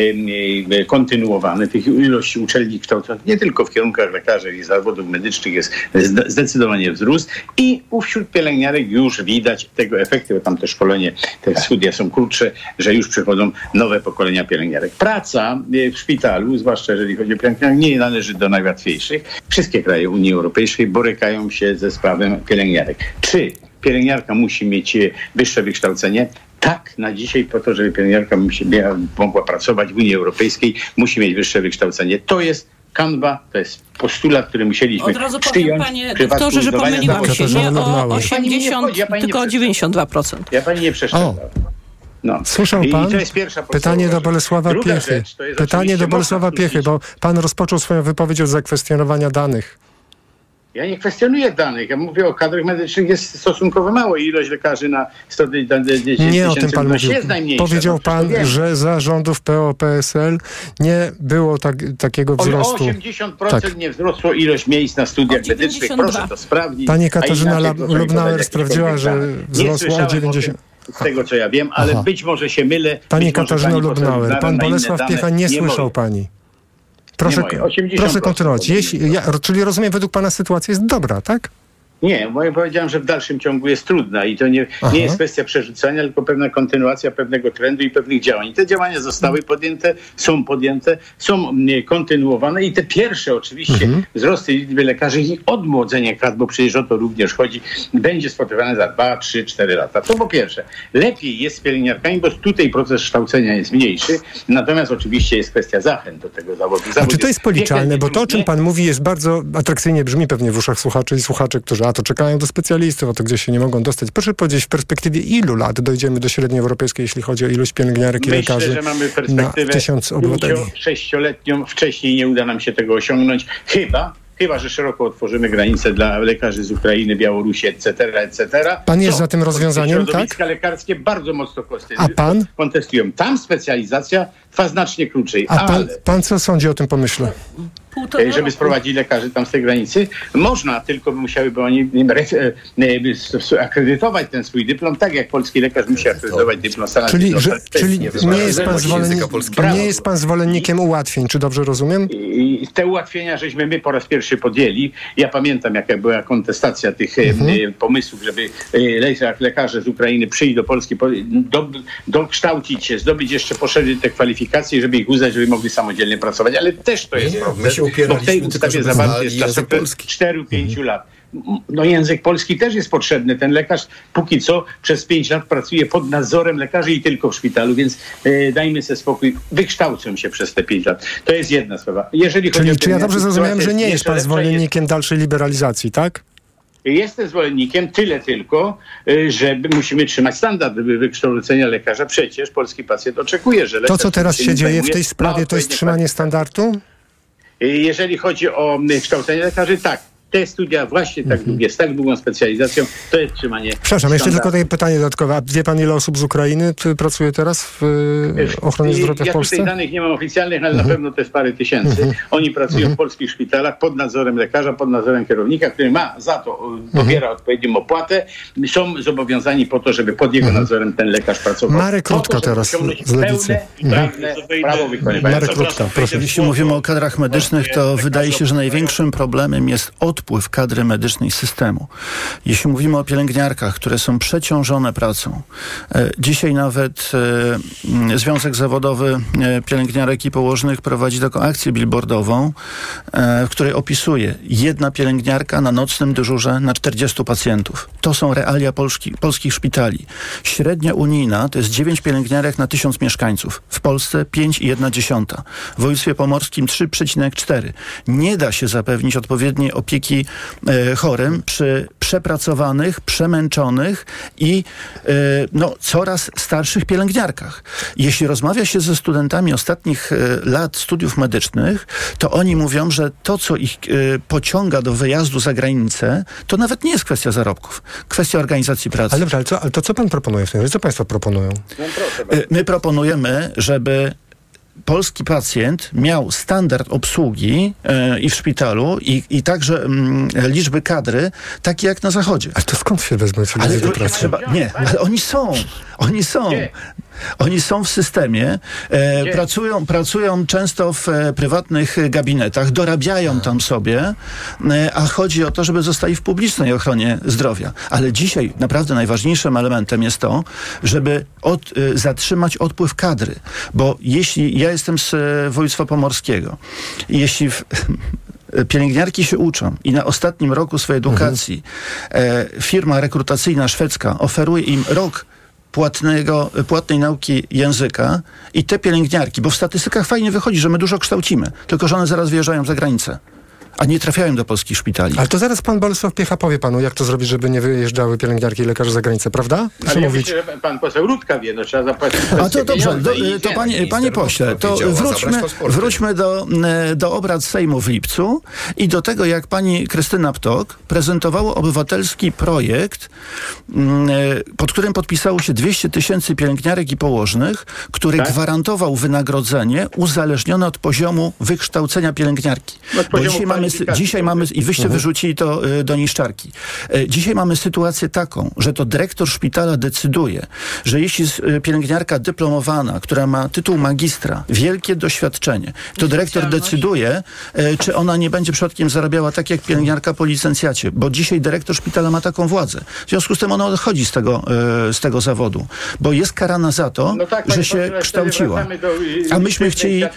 y, kontynuowany. Tych ilości uczelni kształconych nie tylko w kierunkach lekarzy i zawodów medycznych jest zde- zdecydowanie wzrósł i u wśród pielęgniarek już widać tego efekty, bo tam te szkolenie, te studia są krótsze, że już przychodzą nowe pokolenia pielęgniarek. Praca y, w szpitalu, zwłaszcza jeżeli chodzi o pielęgniarek, nie należy do najłatwiejszych. Wszystkie kraje Unii Europejskiej borykają się ze sprawą pielęgniarek. Czy pielęgniarka musi mieć e, wyższe wykształcenie? Tak, na dzisiaj po to, żeby pielęgniarka mogła pracować w Unii Europejskiej, musi mieć wyższe wykształcenie. To jest kanwa, to jest postulat, który musieliśmy Od razu powiem, przyjąć panie doktorze, że pomyliłam się. Nie o Pani mi nie 80, wchodzi, ja pani nie tylko o 92%. Ja pani nie przeszkadzam. No. Słyszał pan? to jest pierwsza Pytanie do. Bolesława Druga Piechy. Pytanie do Bolesława Piechy, bo pan rozpoczął swoją wypowiedź od zakwestionowania danych. Ja nie kwestionuję danych. Ja mówię o kadrach medycznych jest stosunkowo mało. Ilość lekarzy na 100 tysięcy Nie o tym pan mówił. Powiedział no, pan, że za rządów PO-PSL nie było tak, takiego O wzrostu. 80% Tak. nie wzrosło ilość miejsc na studiach medycznych. Proszę to sprawdzić. Pani Katarzyna Lubnauer sprawdziła, że wzrosło o nie słyszałem 90. tym, Z tego co ja wiem, ale Aha. być może się mylę. Pani Katarzyna Lubnauer, pan Bolesław Piecha nie słyszał moje. pani. Proszę, moje. 80% proszę kontynuować. Jeśli, ja, czyli rozumiem, według pana sytuacja jest dobra, tak? Nie, bo ja powiedziałem, że w dalszym ciągu jest trudna i to nie, Aha. nie jest kwestia przerzucania, tylko pewna kontynuacja pewnego trendu i pewnych działań. I te działania zostały podjęte, są podjęte, są kontynuowane i te pierwsze oczywiście Mhm. wzrosty liczby lekarzy i odmłodzenie kadr, bo przecież o to również chodzi, będzie spotywane za 2, 3, 4 lata. To po pierwsze. Lepiej jest z pielęgniarkami, bo tutaj proces kształcenia jest mniejszy, natomiast oczywiście jest kwestia zachęt do tego zawodu. A czy to jest policzalne? Bo to, o czym pan mówi, jest bardzo atrakcyjnie brzmi pewnie w uszach słuchaczy i słuchaczy, którzy a to czekają do specjalistów, a to gdzieś się nie mogą dostać. Proszę powiedzieć, w perspektywie ilu lat dojdziemy do średniej europejskiej, jeśli chodzi o ilość pielęgniarek i Myślę, lekarzy że mamy na perspektywę tysiąc obywateli? sześcioletnią. Wcześniej nie uda nam się tego osiągnąć. Chyba, chyba, że szeroko otworzymy granice dla lekarzy z Ukrainy, Białorusi, etc., etc. Pan jest Co za tym rozwiązaniem, tak? Środowiska lekarskie bardzo mocno A pan? kontestują. Tam specjalizacja trwa znacznie krócej, A pan, ale pan co sądzi o tym pomyśle? E, żeby sprowadzić lekarzy tam z tej granicy. Można, tylko musiałyby oni e, e, akredytować ten swój dyplom, tak jak polski lekarz musi akredytować dyplom Stanów Czyli, że. To jest czyli nie, jest pan zwolennik, nie jest pan zwolennikiem ułatwień, czy dobrze rozumiem? I te ułatwienia, żeśmy my po raz pierwszy podjęli. Ja pamiętam, jaka była kontestacja tych Mhm. pomysłów, żeby le- lekarze z Ukrainy przyjść do Polski, po- do, dokształcić się, zdobyć jeszcze, poszerzyć te kwalifikacje, żeby ich uznać, żeby mogli samodzielnie pracować. Ale też to jest problem. Się bo w tej upieraliśmy tylko, ustawie żeby zawarty znali jest język czasem polski. 4-5 lat. No język polski też jest potrzebny. Ten lekarz póki co przez 5 lat pracuje pod nadzorem lekarzy i tylko w szpitalu, więc e, dajmy sobie spokój. Wykształcą się przez te 5 lat. To jest jedna sprawa. Jeżeli chodzi Czyli o czy ja dobrze zrozumiałem, że nie jest pan zwolennikiem dalszej liberalizacji, tak? Jestem zwolennikiem tyle tylko, y, że musimy trzymać standard wy- wykształcenia lekarza. Przecież polski pacjent oczekuje, że To, lekarz co teraz się dzieje w tej sprawie, to jest trzymanie standardu? Jeżeli chodzi o kształcenie lekarzy, tak. Te studia właśnie tak długie, z tak długą specjalizacją, to jest trzymanie Przepraszam, jeszcze tylko takie pytanie dodatkowe. A wie pan, ile osób z Ukrainy y, pracuje teraz w y, ochronie zdrowia w ja Polsce? tutaj danych nie mam oficjalnych, ale na pewno to jest parę tysięcy. Oni pracują w polskich szpitalach pod nadzorem lekarza, pod nadzorem kierownika, który ma za to, y, pobiera odpowiednią opłatę. Są zobowiązani po to, żeby pod jego nadzorem ten lekarz pracował. Marek żeby teraz z Lewicy. Mhm. prawo wykonywania. Marek Rutka, proszę. Jeśli mówimy o kadrach medycznych, to wydaje się, że największym problemem jest odpływ kadry medycznej systemu. Jeśli mówimy o pielęgniarkach, które są przeciążone pracą, e, dzisiaj nawet e, Związek Zawodowy e, Pielęgniarek i Położnych prowadzi taką akcję billboardową, w której opisuje jedna pielęgniarka na nocnym dyżurze na 40 pacjentów. To są realia polski, polskich szpitali. Średnia unijna to jest 9 pielęgniarek na 1000 mieszkańców. W Polsce 5,1. W województwie pomorskim 3,4. Nie da się zapewnić odpowiedniej opieki e, chorym przy przepracowanych, przemęczonych i e, no, coraz starszych pielęgniarkach. Jeśli rozmawia się ze studentami ostatnich e, lat studiów medycznych, to oni mówią, że to, co ich pociąga do wyjazdu za granicę, to nawet nie jest kwestia zarobków. Kwestia organizacji pracy. Ale dobrze, ale, co, ale to co pan proponuje w tym? Co państwo proponują? My proponujemy, żeby polski pacjent miał standard obsługi e, i w szpitalu i, i także mm, liczby kadry takie jak na zachodzie. A to skąd się wezmą ci Ale do pracy? trzeba, nie, ale oni są. Oni są. Oni są w systemie, e, pracują, pracują często w e, prywatnych gabinetach, dorabiają tam sobie, e, a chodzi o to, żeby zostali w publicznej ochronie zdrowia. Ale dzisiaj naprawdę najważniejszym elementem jest to, żeby od, e, zatrzymać odpływ kadry. Bo jeśli ja jestem z e, województwa pomorskiego, i jeśli w, <laughs> pielęgniarki się uczą i na ostatnim roku swojej edukacji e, firma rekrutacyjna szwedzka oferuje im rok płatnego, płatnej nauki języka i te pielęgniarki, bo w statystykach fajnie wychodzi, że my dużo kształcimy, tylko że one zaraz wyjeżdżają za granicę, a nie trafiają do polskich szpitali. Ale to zaraz pan Bolesław Piecha powie panu, jak to zrobić, żeby nie wyjeżdżały pielęgniarki i lekarze za granicę, prawda? Co Ale ja mówić? myślę, że pan poseł Rudka wie, no trzeba zapłacić A to dobrze, do, i to panie, panie pośle, to wróćmy, wróćmy do, e, do obrad Sejmu w lipcu i do tego, jak pani Krystyna Ptok prezentowała obywatelski projekt, mm, e, pod którym podpisało się 200 tysięcy pielęgniarek i położnych, który Tak. gwarantował wynagrodzenie uzależnione od poziomu wykształcenia pielęgniarki. Od Bo poziomu dzisiaj mamy, kwalifikacji. dzisiaj mamy, i wyście wyrzucili to y, do niszczarki. E, Dzisiaj mamy sytuację taką, że to dyrektor szpitala decyduje, że jeśli jest y, pielęgniarka dyplomowana, która ma tytuł magistra, wielkie doświadczenie, to dyrektor decyduje, e, czy ona nie będzie przypadkiem zarabiała tak jak pielęgniarka po licencjacie, bo dzisiaj dyrektor szpitala ma taką władzę. W związku z tym ona odchodzi z tego, e, z tego zawodu, bo jest karana za to, No tak, że się pośle, kształciła. do, y, A myśmy chcieli e,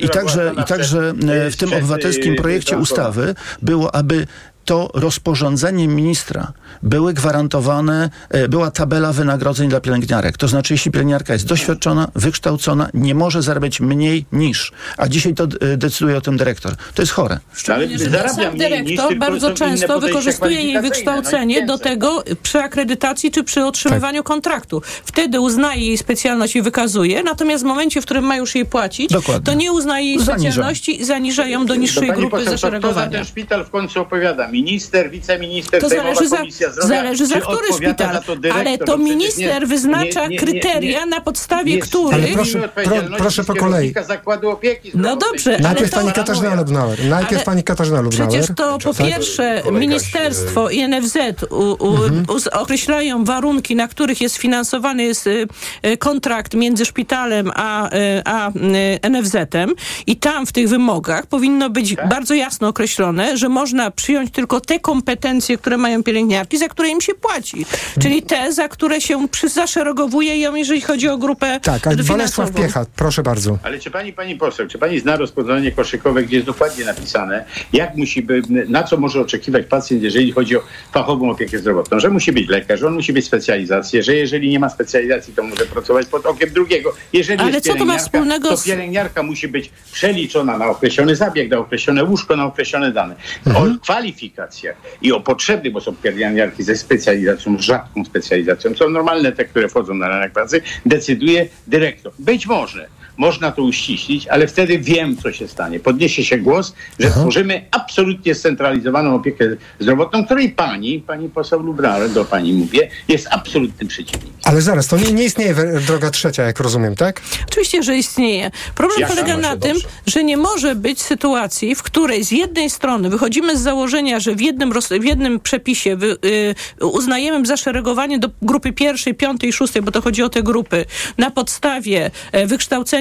i także, i także e, w tym obywatelskim y, projekcie zamknięta. Ustawy było, aby to rozporządzeniem ministra były gwarantowane, e, była tabela wynagrodzeń dla pielęgniarek. To znaczy, jeśli pielęgniarka jest doświadczona, wykształcona, nie może zarabiać mniej niż. A dzisiaj to e, decyduje o tym dyrektor. To jest chore. Ale Sam dyrektor bardzo często wykorzystuje jej kwalifikacyjne, wykształcenie no do tego przy akredytacji czy przy otrzymywaniu kontraktu. Wtedy uznaje jej specjalność i wykazuje, natomiast w momencie, w którym ma już jej płacić, Dokładnie. to nie uznaje jej specjalności i zaniża ją do To niższej grupy poseł, to Kto za zaszeregowania. ten szpital w końcu opowiada? Minister, wiceminister, To zależy za, Komisja Zdrowia? zależy za który szpital, to dyrektor? ale to No minister nie- wyznacza nie- nie- nie- kryteria, nie- na podstawie nie- których... Ale proszę- odpowiedzialności proszę po kolei. Zakładu Opieki No dobrze, ale Najpierw to- pani Katarzyna Lubnauer. Najpierw Ale pani Katarzyna Lubnauer. Przecież to po Tak. pierwsze ministerstwo i NFZ u, u, uz- określają warunki, na których jest finansowany jest y, y, kontrakt między szpitalem a, y, a NFZ-em i tam w tych wymogach powinno być Tak. bardzo jasno określone, że można przyjąć tylko te kompetencje, które mają pielęgniarki, za które im się płaci. Czyli te, za które się zaszeregowuje ją, jeżeli chodzi o grupę Tak, ale finansową. Bolesław Piecha, proszę bardzo. Ale czy pani, pani poseł, czy pani zna rozporządzenie koszykowe, gdzie jest dokładnie napisane, jak musi by, na co może oczekiwać pacjent, jeżeli chodzi o fachową opiekę zdrowotną? Że musi być lekarz, że on musi mieć specjalizację, że jeżeli nie ma specjalizacji, to może pracować pod okiem drugiego. Jeżeli Ale jest co to ma wspólnego to z- pielęgniarka musi być przeliczona na określony zabieg, na określone łóżko, na określone dane. O i o potrzeby, bo są pielęgniarki ze specjalizacją, rzadką specjalizacją, są normalne te, które wchodzą na rynek pracy, decyduje dyrektor. Być może można to uściślić, ale wtedy wiem, co się stanie. Podniesie się głos, że tworzymy absolutnie scentralizowaną opiekę zdrowotną, której pani, pani poseł Lubrar, do pani mówię, jest absolutnym przeciwnikiem. Ale zaraz, to nie, nie istnieje droga trzecia, jak rozumiem, tak? Oczywiście, że istnieje. Problem polega na tym, dobrze. że nie może być sytuacji, w której z jednej strony wychodzimy z założenia, że w jednym, roz, w jednym przepisie wy, y, uznajemy zaszeregowanie do grupy pierwszej, piątej, szóstej, bo to chodzi o te grupy, na podstawie e,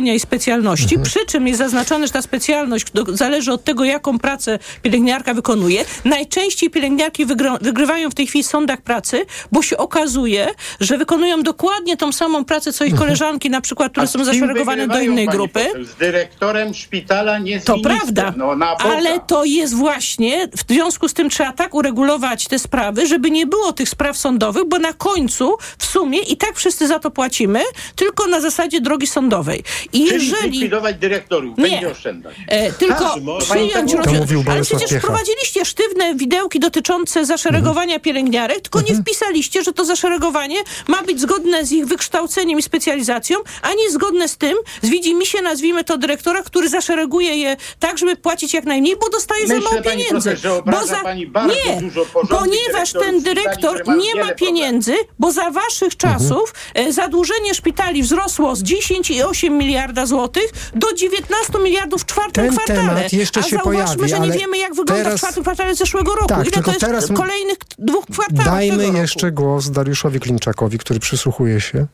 wykształcenia i specjalności, Mhm. przy czym jest zaznaczone, że ta specjalność do, zależy od tego, jaką pracę pielęgniarka wykonuje. Najczęściej pielęgniarki wygrywają w tej chwili w sądach pracy, bo się okazuje, że wykonują dokładnie tą samą pracę, co ich Mhm. koleżanki, na przykład, które A są zaszeregowane do innej pani grupy. poseł? Z dyrektorem szpitala, nie z To ministrem. prawda, No, ale to jest właśnie, w związku z tym trzeba tak uregulować te sprawy, żeby nie było tych spraw sądowych, bo na końcu w sumie i tak wszyscy za to płacimy, tylko na zasadzie drogi sądowej. I Czyli jeżeli... likwidować dyrektorów, Nie. będzie oszczędzać. E, tylko Tak, przyjąć mówił Ale przecież Piecha. wprowadziliście sztywne widełki dotyczące zaszeregowania pielęgniarek, tylko nie wpisaliście, że to zaszeregowanie ma być zgodne z ich wykształceniem i specjalizacją, a nie zgodne z tym, z widzimisię nazwijmy to dyrektora, który zaszereguje je tak, żeby płacić jak najmniej, bo dostaje za Myślę, mało pani pieniędzy. profesor, że obraża pani bardzo nie, dużo ponieważ ten dyrektor nie ma pieniędzy, bo za waszych czasów e, zadłużenie szpitali wzrosło z 10,8 miliarda złotych do 19 miliardów w czwartym Ten kwartale. temat jeszcze A się zauważmy, pojawi, że nie wiemy, jak wygląda teraz- w czwartym kwartale zeszłego roku. Tak, Ile to jest teraz kolejnych dwóch kwartałach Dajmy tego roku. jeszcze głos Dariuszowi Klinczakowi, który przysłuchuje się.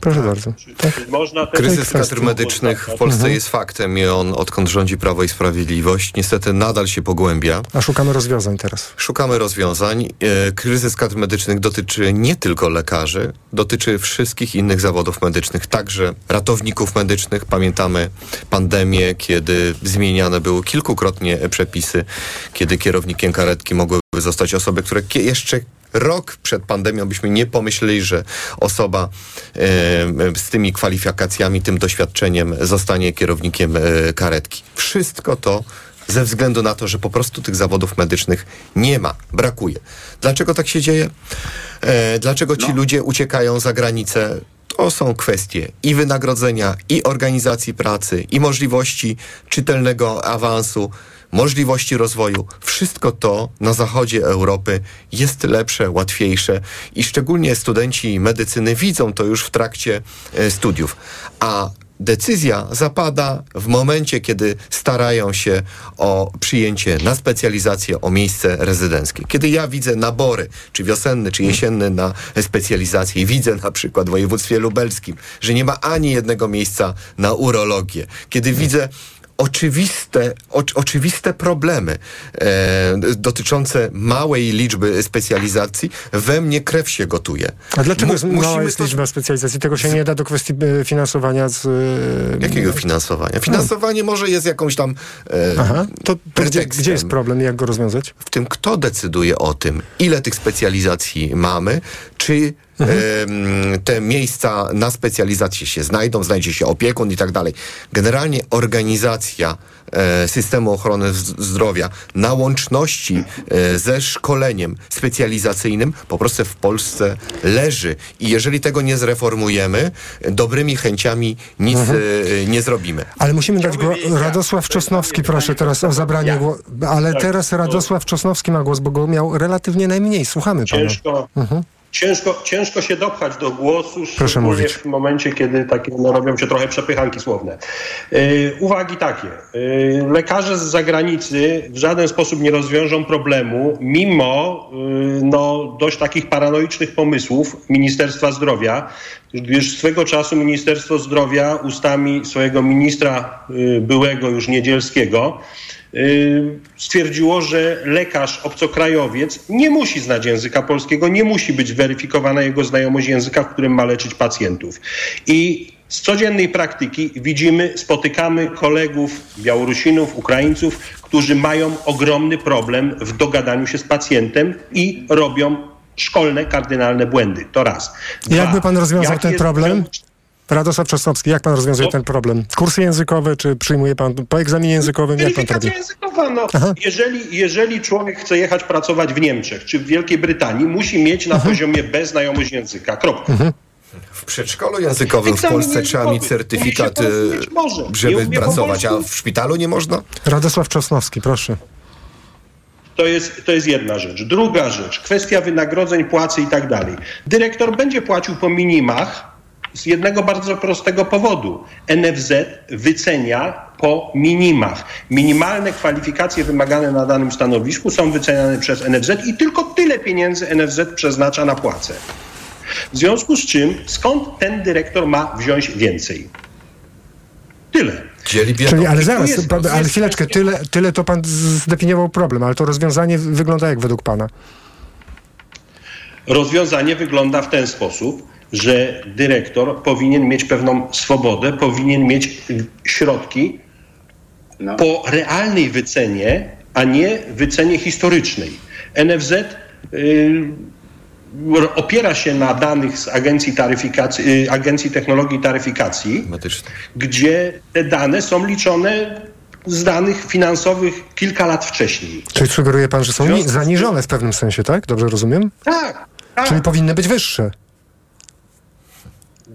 Proszę bardzo. Tak? Można. Kryzys kwestii. kadr medycznych w Polsce jest faktem i on, odkąd rządzi Prawo i Sprawiedliwość, niestety nadal się pogłębia. A szukamy rozwiązań teraz. Szukamy rozwiązań. E, Kryzys kadr medycznych dotyczy nie tylko lekarzy, dotyczy wszystkich innych zawodów medycznych, także ratowników medycznych. Pamiętamy pandemię, kiedy zmieniane były kilkukrotnie przepisy, kiedy kierownikiem karetki mogłyby zostać osoby, które jeszcze rok przed pandemią byśmy nie pomyśleli, że osoba e, z tymi kwalifikacjami, tym doświadczeniem zostanie kierownikiem e, karetki. Wszystko to ze względu na to, że po prostu tych zawodów medycznych nie ma, brakuje. Dlaczego tak się dzieje? E, dlaczego ci ludzie uciekają za granicę? To są kwestie i wynagrodzenia, i organizacji pracy, i możliwości czytelnego awansu, możliwości rozwoju. Wszystko to na zachodzie Europy jest lepsze, łatwiejsze i szczególnie studenci medycyny widzą to już w trakcie e, studiów. A decyzja zapada w momencie, kiedy starają się o przyjęcie na specjalizację, o miejsce rezydenckie. Kiedy ja widzę nabory, czy wiosenny, czy jesienny na specjalizację i widzę na przykład w województwie lubelskim, że nie ma ani jednego miejsca na urologię. Kiedy widzę oczywiste, o, oczywiste problemy e, dotyczące małej liczby specjalizacji, we mnie krew się gotuje. A dlaczego Mu- jest mała musimy jest to- liczba specjalizacji? Tego się nie da do kwestii e, finansowania z... e, Jakiego finansowania? Finansowanie może jest jakąś tam e, Aha, to, to gdzie, gdzie jest problem i jak go rozwiązać? w tym, kto decyduje o tym, ile tych specjalizacji mamy, czy te miejsca na specjalizację się znajdą, znajdzie się opiekun i tak dalej. Generalnie organizacja e, systemu ochrony zdrowia na łączności e, ze szkoleniem specjalizacyjnym po prostu w Polsce leży. I jeżeli tego nie zreformujemy, dobrymi chęciami nic e, nie zrobimy. Ale musimy dać głos. Radosław Czosnowski, proszę teraz o zabranie głosu. Ale Tak, teraz to- Radosław Czosnowski ma głos, bo go miał relatywnie najmniej. Słuchamy pana. Ciężko, ciężko, ciężko się dopchać do głosu, Proszę szczególnie mówić. w momencie, kiedy takie no, robią się trochę przepychanki słowne. Yy, uwagi takie. Yy, lekarze z zagranicy w żaden sposób nie rozwiążą problemu, mimo yy, no, dość takich paranoicznych pomysłów Ministerstwa Zdrowia, gdyż swego czasu Ministerstwo Zdrowia ustami swojego ministra yy, byłego już Niedzielskiego y, stwierdziło, że lekarz obcokrajowiec nie musi znać języka polskiego, nie musi być weryfikowana jego znajomość języka, w którym ma leczyć pacjentów. I z codziennej praktyki widzimy, spotykamy kolegów Białorusinów, Ukraińców, którzy mają ogromny problem w dogadaniu się z pacjentem i robią szkolne, kardynalne błędy. To raz. I Jakby pan rozwiązał ten jest problem? poziom- Radosław Czosnowski, jak pan rozwiązuje No. ten problem? Kursy językowe, czy przyjmuje pan po egzaminie językowym? Jak pan robi? Językowa. No, Aha. jeżeli, jeżeli człowiek chce jechać pracować w Niemczech czy w Wielkiej Brytanii, musi mieć na poziomie B znajomość języka. Kropka. W przedszkolu językowym w Polsce trzeba mieć certyfikat, y, żeby pracować, a w szpitalu nie można? Radosław Czosnowski, proszę. To jest, to jest jedna rzecz. Druga rzecz, kwestia wynagrodzeń, płacy i tak dalej. Dyrektor będzie płacił po minimach z jednego bardzo prostego powodu. NFZ wycenia po minimach. Minimalne kwalifikacje wymagane na danym stanowisku są wyceniane przez NFZ i tylko tyle pieniędzy NFZ przeznacza na płacę. W związku z czym, skąd ten dyrektor ma wziąć więcej? Tyle. Czyli, ale zaraz, jest- pa- tu ale chwileczkę, tyle, tyle to pan zdefiniował problem, ale to rozwiązanie wygląda jak według pana? Rozwiązanie wygląda w ten sposób, że dyrektor powinien mieć pewną swobodę, powinien mieć środki No. po realnej wycenie, a nie wycenie historycznej. NFZ y, opiera się na danych z Agencji, taryfikacji, y, Agencji Technologii Taryfikacji, gdzie te dane są liczone z danych finansowych kilka lat wcześniej. Czyli sugeruje pan, że są związku zaniżone w pewnym sensie, tak? Dobrze rozumiem? Tak, tak. Czyli powinny być wyższe.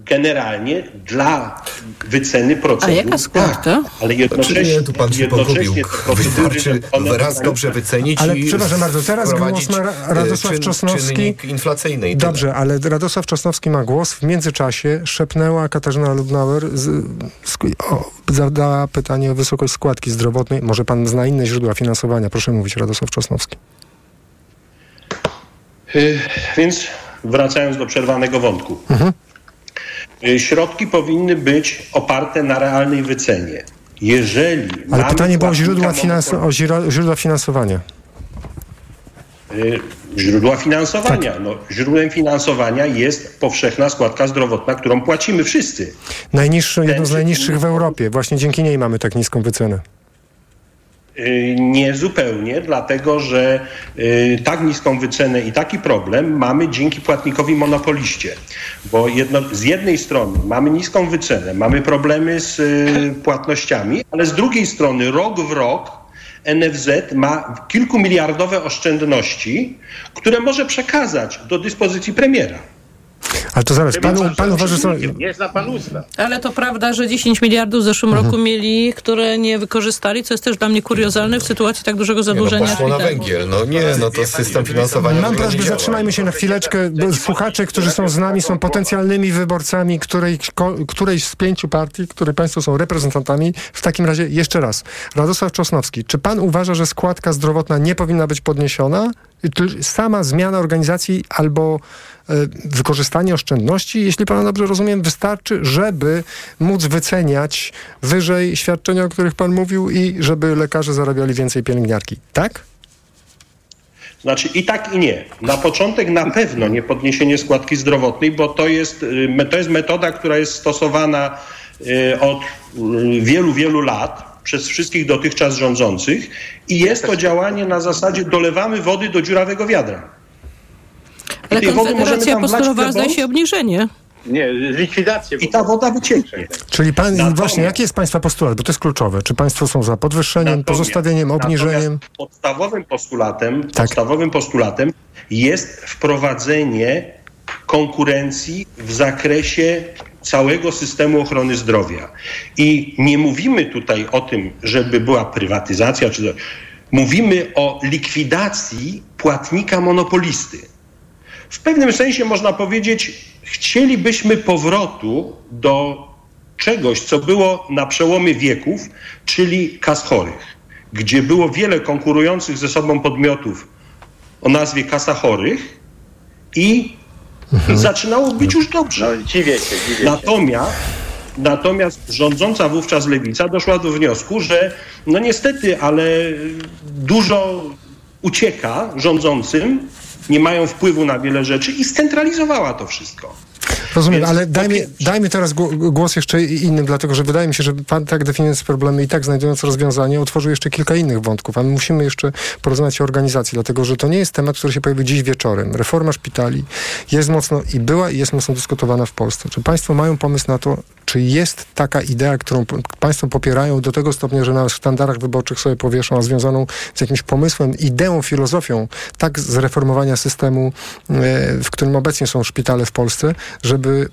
Generalnie dla wyceny procedur. A jaka składka? Tak, ale jednocześnie, Znaczy nie, tu pan się jednocześnie pogubił. Wystarczy wydają- dobrze wycenić Ale i przepraszam bardzo, teraz głos ma y, Radosław czyn- Czosnowski. Inflacyjny. Dobrze, ale Radosław Czosnowski ma głos. W międzyczasie szepnęła Katarzyna Lubnauer, z, sk- o, zadała pytanie o wysokość składki zdrowotnej. Może pan zna inne źródła finansowania? Proszę mówić, Radosław Czosnowski. Y, Więc wracając do przerwanego wątku. Y, Środki powinny być oparte na realnej wycenie. Jeżeli Ale pytanie było o źródła, o źródła finansowania. Y, Źródła finansowania. No, źródłem finansowania jest powszechna składka zdrowotna, którą płacimy wszyscy. Najniższy, jedno z najniższych w Europie. Właśnie dzięki niej mamy tak niską wycenę. Y, Nie zupełnie, dlatego że y, tak niską wycenę i taki problem mamy dzięki płatnikowi monopoliście. Bo jedno, z jednej strony mamy niską wycenę, mamy problemy z y, płatnościami, ale z drugiej strony rok w rok NFZ ma kilkumiliardowe oszczędności, które może przekazać do dyspozycji premiera. Ale to zaraz, pan, Pan pan uważa, że są... Nie zna pan usta. Ale to prawda, że 10 miliardów w zeszłym roku mieli, które nie wykorzystali, co jest też dla mnie kuriozalne w sytuacji tak dużego Nie, no, zadłużenia. poszło na węgiel. No nie, no to system finansowania Mam prośbę, zatrzymajmy się na chwileczkę. Słuchacze, którzy są z nami, są potencjalnymi wyborcami której, którejś z pięciu partii, której państwo są reprezentantami. W takim razie jeszcze raz. Radosław Czosnowski, czy pan uważa, że składka zdrowotna nie powinna być podniesiona? Sama zmiana organizacji albo wykorzystanie oszczędności, jeśli pana dobrze rozumiem, wystarczy, żeby móc wyceniać wyżej świadczenia, o których pan mówił i żeby lekarze zarabiali więcej pielęgniarki. Tak? Znaczy i tak i nie. Na początek na pewno nie podniesienie składki zdrowotnej, bo to jest, y, to jest metoda, która jest stosowana y, od y, wielu, wielu lat przez wszystkich dotychczas rządzących i jest to działanie na zasadzie dolewamy wody do dziurawego wiadra. Ale tej Konfederacja postulowała, zdaje się, obniżenie. Nie, likwidację. I ta woda wycieknie. Czyli pan, Natomiast- właśnie, jaki jest państwa postulat? Bo to jest kluczowe. Czy państwo są za podwyższeniem, Natomiast- pozostawieniem, obniżeniem? Podstawowym postulatem, Tak. podstawowym postulatem jest wprowadzenie konkurencji w zakresie całego systemu ochrony zdrowia. I nie mówimy tutaj o tym, żeby była prywatyzacja, czy mówimy o likwidacji płatnika monopolisty. W pewnym sensie można powiedzieć, chcielibyśmy powrotu do czegoś, co było na przełomie wieków, czyli kas chorych, gdzie było wiele konkurujących ze sobą podmiotów o nazwie kasa chorych i, i zaczynało być już dobrze. No, dziwię się, dziwię się. Natomiast, natomiast rządząca wówczas lewica doszła do wniosku, że no niestety, ale dużo ucieka rządzącym, nie mają wpływu na wiele rzeczy i scentralizowała to wszystko. Rozumiem, Więc ale dajmy, dajmy teraz gło- głos jeszcze innym, dlatego że wydaje mi się, że pan tak definiując problemy i tak znajdując rozwiązanie, otworzył jeszcze kilka innych wątków, a my musimy jeszcze porozmawiać o organizacji, dlatego że to nie jest temat, który się pojawił dziś wieczorem. Reforma szpitali jest mocno i była i jest mocno dyskutowana w Polsce. Czy państwo mają pomysł na to, czy jest taka idea, którą Państwo popierają do tego stopnia, że na sztandarach wyborczych sobie powieszą, a związaną z jakimś pomysłem, ideą, filozofią tak zreformowania systemu, e, w którym obecnie są szpitale w Polsce, żeby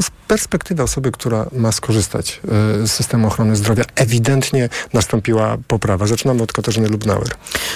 z perspektywy osoby, która ma skorzystać e, z systemu ochrony zdrowia, ewidentnie nastąpiła poprawa. Zaczynamy od Katarzyny Lubnauer.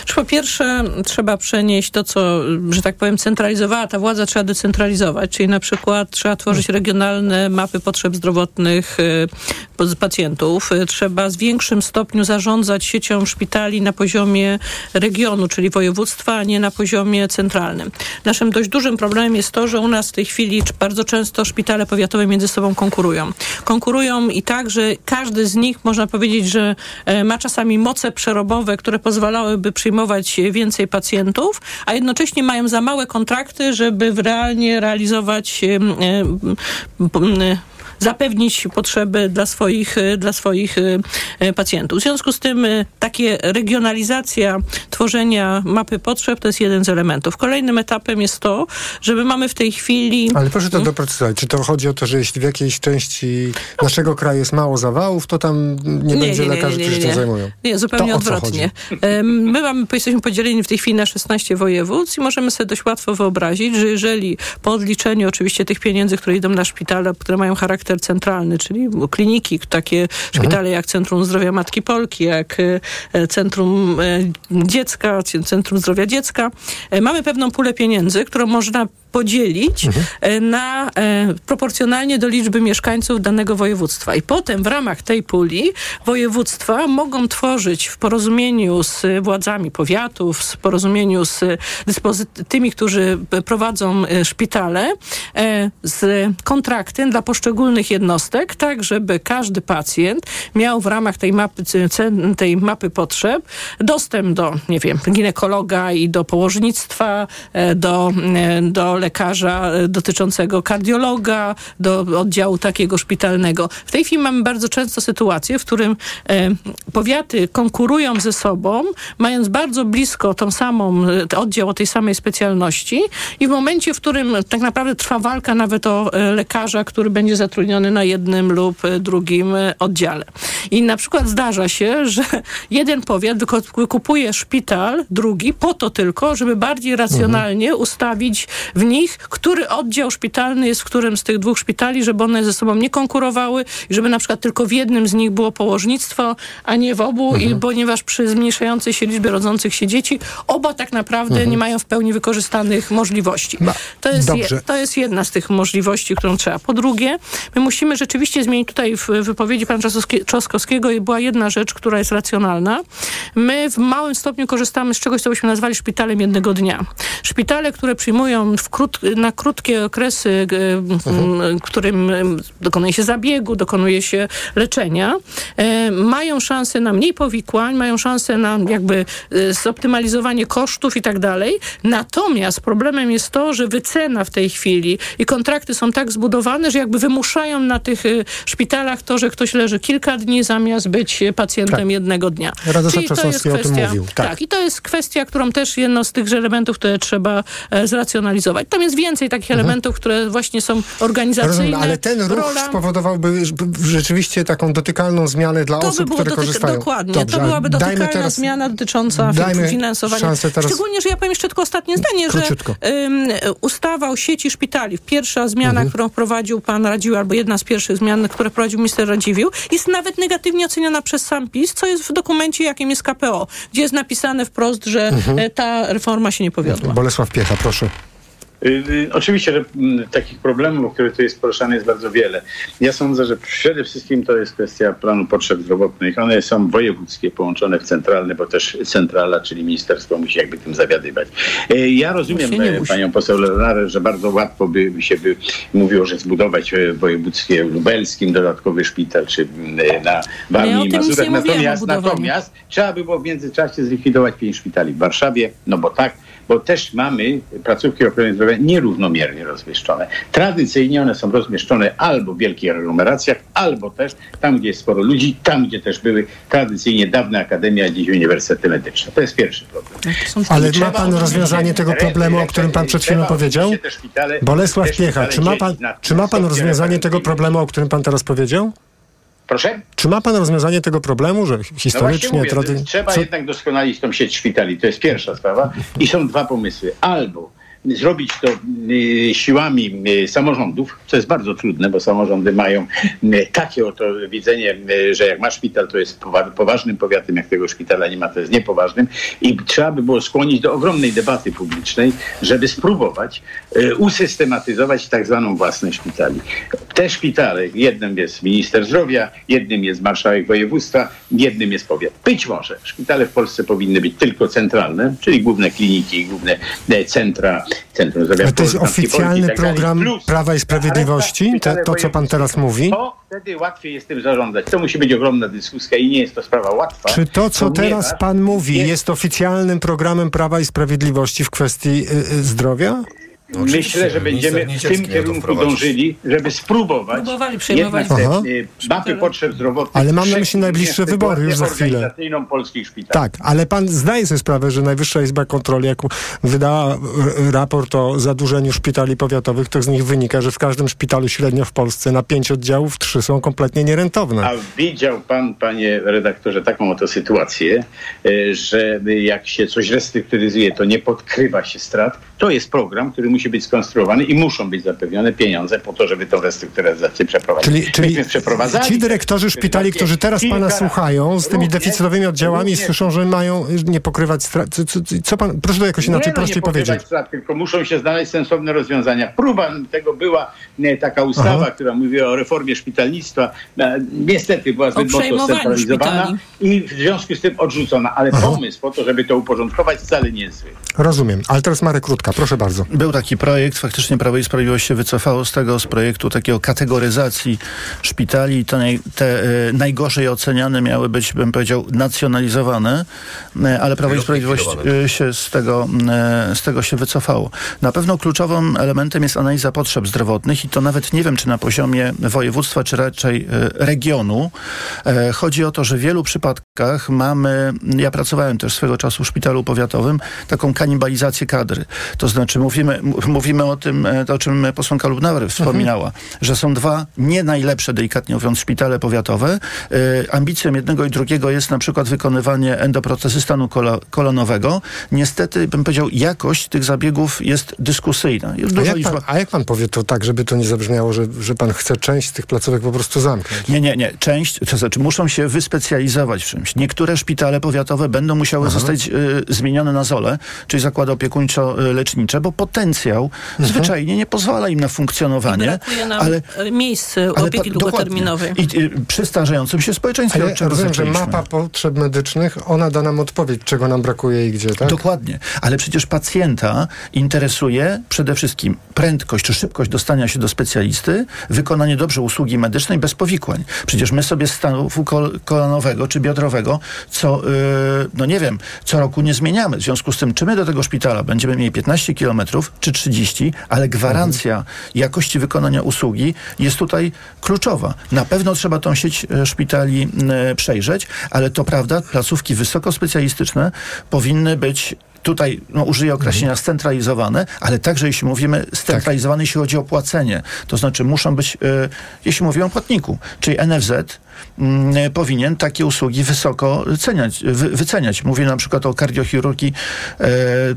Czy po pierwsze trzeba przenieść to, co, że tak powiem, centralizowała ta władza, trzeba decentralizować, czyli na przykład trzeba tworzyć regionalne mapy potrzeb zdrowotnych y, pacjentów. Y, Trzeba w większym stopniu zarządzać siecią szpitali na poziomie regionu, czyli województwa, a nie na poziomie centralnym. Naszym dość dużym problemem jest to, że u nas w tej chwili bardzo często szpitale powiatowe między sobą konkurują. Konkurują i tak, że każdy z nich, można powiedzieć, że e, ma czasami moce przerobowe, które pozwalałyby przyjmować więcej pacjentów, a jednocześnie mają za małe kontrakty, żeby realnie realizować e, zapewnić potrzeby dla swoich, e, dla swoich e, e, pacjentów. W związku z tym takie regionalizacja tworzenia mapy potrzeb to jest jeden z elementów. Kolejnym etapem jest to, że my mamy w tej chwili... Ale proszę to doprecyzować. Czy to chodzi o to, że jeśli w jakiejś części naszego kraju jest mało zawałów, to tam nie, będzie lekarzy, którzy się zajmują? Nie, zupełnie To odwrotnie. My mamy, jesteśmy podzieleni w tej chwili na 16 województw i możemy sobie dość łatwo wyobrazić, że jeżeli po odliczeniu oczywiście tych pieniędzy, które idą na szpitale, które mają charakter centralny, czyli kliniki, takie szpitale jak Centrum Zdrowia Matki Polki, jak e, Centrum e, Dziecka, Centrum Zdrowia Dziecka, e, mamy pewną pulę pieniędzy, którą można podzielić e, na e, proporcjonalnie do liczby mieszkańców danego województwa. I potem w ramach tej puli województwa mogą tworzyć w porozumieniu z władzami powiatów, w porozumieniu z tymi, którzy prowadzą e, szpitale, e, z kontrakty dla poszczególnych jednostek, tak żeby każdy pacjent miał w ramach tej mapy, tej mapy potrzeb dostęp do, nie wiem, ginekologa i do położnictwa, e, do, do lekarza e, dotyczącego kardiologa, do oddziału takiego szpitalnego. W tej chwili mamy bardzo często sytuację, w którym e, powiaty konkurują ze sobą, mając bardzo blisko tą samą e, oddział o tej samej specjalności i w momencie, w którym tak naprawdę trwa walka nawet o lekarza, który będzie zatrudniony na jednym lub drugim oddziale. I na przykład zdarza się, że jeden powiat wykupuje szpital, drugi, po to tylko, żeby bardziej racjonalnie ustawić w nich, który oddział szpitalny jest w którym z tych dwóch szpitali, żeby one ze sobą nie konkurowały i żeby na przykład tylko w jednym z nich było położnictwo, a nie w obu, i ponieważ przy zmniejszającej się liczbie rodzących się dzieci, oba tak naprawdę nie mają w pełni wykorzystanych możliwości. To jest, je, to jest jedna z tych możliwości, którą trzeba. Po drugie, my musimy rzeczywiście zmienić tutaj w wypowiedzi pana Trzaskowski- Trzaskowskiego i była jedna rzecz, która jest racjonalna. My w małym stopniu korzystamy z czegoś, co byśmy nazwali szpitalem jednego dnia. Szpitale, które przyjmują w krót, na krótkie okresy, e, m, którym dokonuje się zabiegu, dokonuje się leczenia, e, mają szansę na mniej powikłań, mają szansę na jakby e, zoptymalizowanie kosztów i tak dalej. Natomiast problemem jest to, że wycena w tej chwili i kontrakty są tak zbudowane, że jakby wymuszają na tych e, szpitalach to, że ktoś leży kilka dni zamiast być pacjentem Tak. jednego dnia. Radosław Czyli to jest kwestia. Tak. tak, i to jest kwestia, którą też jedno z tych elementów, które trzeba zracjonalizować. Tam jest więcej takich elementów, które właśnie są organizacyjne. Mhm. Rozumiem, ale ten ruch rola- spowodowałby rzeczywiście taką dotykalną zmianę dla to osób, by które korzystają. Dokładnie. Dobrze, to byłaby dotykalna teraz, zmiana dotycząca dajmy finansowania. teraz- Szczególnie, że ja powiem jeszcze tylko ostatnie zdanie, Króciutko. że ym, ustawa o sieci szpitali, pierwsza zmiana, Mhm. którą wprowadził pan Radziwiłł, albo jedna z pierwszych zmian, które prowadził minister Radziwiłł, jest nawet negatywnie oceniona przez sam PiS, co jest w dokumencie, jakim jest KPO, gdzie jest napisane wprost, że Mhm. e, ta reforma się nie powiodła. Bolesław Piecha, proszę. Y, y, Oczywiście, że mm, takich problemów, które tu jest poruszane, jest bardzo wiele. Ja sądzę, że przede wszystkim to jest kwestia planu potrzeb zdrowotnych. One są wojewódzkie, połączone w centralne, bo też centrala, czyli ministerstwo musi jakby tym zawiadywać. Y, Ja rozumiem e, panią poseł Lenarę, że bardzo łatwo by się by mówiło, że zbudować e, w województwie lubelskim dodatkowy szpital, czy mm, na Ja o Warmii i Mazurach. Natomiast, natomiast trzeba by było w międzyczasie zlikwidować pięć szpitali w Warszawie, no bo tak, bo też mamy placówki ochrony zdrowia nierównomiernie rozmieszczone. Tradycyjnie one są rozmieszczone albo w wielkich aglomeracjach, albo też tam, gdzie jest sporo ludzi, tam, gdzie też były tradycyjnie dawne akademie, a dziś uniwersytety medyczne. To jest pierwszy problem. Ale ma pan rozwiązanie tego problemu, o którym pan przed chwilą powiedział? Bolesław Piecha, czy ma pan, czy ma pan rozwiązanie tego problemu, o którym pan teraz powiedział? Proszę? Czy ma pan rozwiązanie tego problemu, że No historycznie, mówię, tradycyjnie... trzeba jednak doskonalić tą sieć szpitali. To jest pierwsza sprawa. I są dwa pomysły. Albo zrobić to y, siłami y, samorządów, co jest bardzo trudne, bo samorządy mają y, takie oto widzenie, że jak ma szpital, to jest powa- poważnym powiatem, jak tego szpitala nie ma, to jest niepoważnym. I trzeba by było skłonić do ogromnej debaty publicznej, żeby spróbować usystematyzować tak zwaną własność szpitali. Te szpitale, jednym jest minister zdrowia, jednym jest marszałek województwa, jednym jest powiat. Być może szpitale w Polsce powinny być tylko centralne, czyli główne kliniki, główne e, centra, centrum zdrowia. Ale to jest oficjalny tak program Plus Prawa i Sprawiedliwości, reszta to, to co pan teraz mówi? To wtedy łatwiej jest tym zarządzać. To musi być ogromna dyskusja i nie jest to sprawa łatwa. Czy to, co teraz pan mówi, jest oficjalnym programem Prawa i Sprawiedliwości w kwestii y, y, zdrowia? Myślę, że będziemy w tym kierunku dążyli, żeby spróbować Próbowali przejmować jednak te y, mapy potrzeb zdrowotnych. Ale mam na myśli najbliższe wybory już za chwilę. polskich szpitali. Tak, ale pan zdaje sobie sprawę, że Najwyższa Izba Kontroli, jak wydała raport o zadłużeniu szpitali powiatowych, to z nich wynika, że w każdym szpitalu średnio w Polsce na pięć oddziałów trzy są kompletnie nierentowne. A widział pan, panie redaktorze, taką oto sytuację, e, że jak się coś restrukturyzuje, to nie podkrywa się strat. To jest program, który musi być skonstruowany i muszą być zapewnione pieniądze po to, żeby tą restrukturyzację przeprowadzić. Czyli, czyli ci dyrektorzy szpitali, którzy teraz pana słuchają z tymi Również- deficytowymi oddziałami i również- słyszą, że mają nie pokrywać strat. Co, co, co pan, proszę to jakoś inaczej, nie, no, prościej nie pokrywać powiedzieć. Strat, tylko muszą się znaleźć sensowne rozwiązania. Próba tego była nie, taka ustawa, Aha. która mówiła o reformie szpitalnictwa. E, Niestety była zbyt mocno scentralizowana i w związku z tym odrzucona. Ale pomysł po to, żeby to uporządkować wcale nie jest zły. Rozumiem, ale teraz Marek Krótka, proszę bardzo. Był taki projekt, faktycznie Prawo i Sprawiedliwość się wycofało z tego, z projektu takiego kategoryzacji szpitali. Te, naj, te e, najgorzej oceniane miały być, bym powiedział, nacjonalizowane, e, ale Prawo i Sprawiedliwość e, się z tego, z tego się wycofało. Na pewno kluczowym elementem jest analiza potrzeb zdrowotnych i to nawet nie wiem, czy na poziomie województwa, czy raczej regionu. Chodzi o to, że w wielu przypadkach mamy, ja pracowałem też swego czasu w szpitalu powiatowym, taką kanibalizację kadry. To znaczy mówimy, mówimy o tym, e, o czym posłanka Lubnauer wspominała, że są dwa nie najlepsze, delikatnie mówiąc, szpitale powiatowe. E, Ambicją jednego i drugiego jest na przykład wykonywanie endoprotezy stanu kola, kolonowego. Niestety, bym powiedział, jakość tych zabiegów jest dyskusyjna. Jest A jak, pan, liczba a jak pan powie to tak, żeby to nie zabrzmiało, że, że pan chce część z tych placówek po prostu zamknąć? Nie, nie, nie. Część, to znaczy muszą się wyspecjalizować w czymś. Niektóre szpitale powiatowe będą musiały zostać y, zmienione na ZOLE, czyli zakłady opiekuńczo-lecznicze, bo potencjał zwyczajnie nie pozwala im na I funkcjonowanie. brakuje nam ale, miejsc ale opieki pa- długoterminowej. dokładnie. I y, przy starzejącym się społeczeństwie, Ale czego rozumiem, że mapa potrzeb medycznych, ona da nam odpowiedź, czego nam brakuje i gdzie, tak? Dokładnie, ale przecież pacjenta interesuje przede wszystkim prędkość czy szybkość dostania się do specjalisty, wykonanie dobrze usługi medycznej bez powikłań. Przecież my sobie stanu kol- kolanowego czy biodrowego co, yy, no nie wiem, co roku nie zmieniamy. W związku z tym, czy my do tego szpitala będziemy mieli 15 kilometrów czy 30, ale gwarancja jakości wykonania usługi jest tutaj kluczowa. Na pewno trzeba tą sieć e, szpitali e, przejrzeć, ale to prawda, placówki wysokospecjalistyczne powinny być Tutaj no, użyję określenia scentralizowane, ale także jeśli mówimy scentralizowane, jeśli chodzi o płacenie, to znaczy muszą być, e, jeśli mówimy o płatniku, czyli NFZ powinien takie usługi wysoko ceniać, wy, wyceniać. Mówię na przykład o kardiochirurgii. E,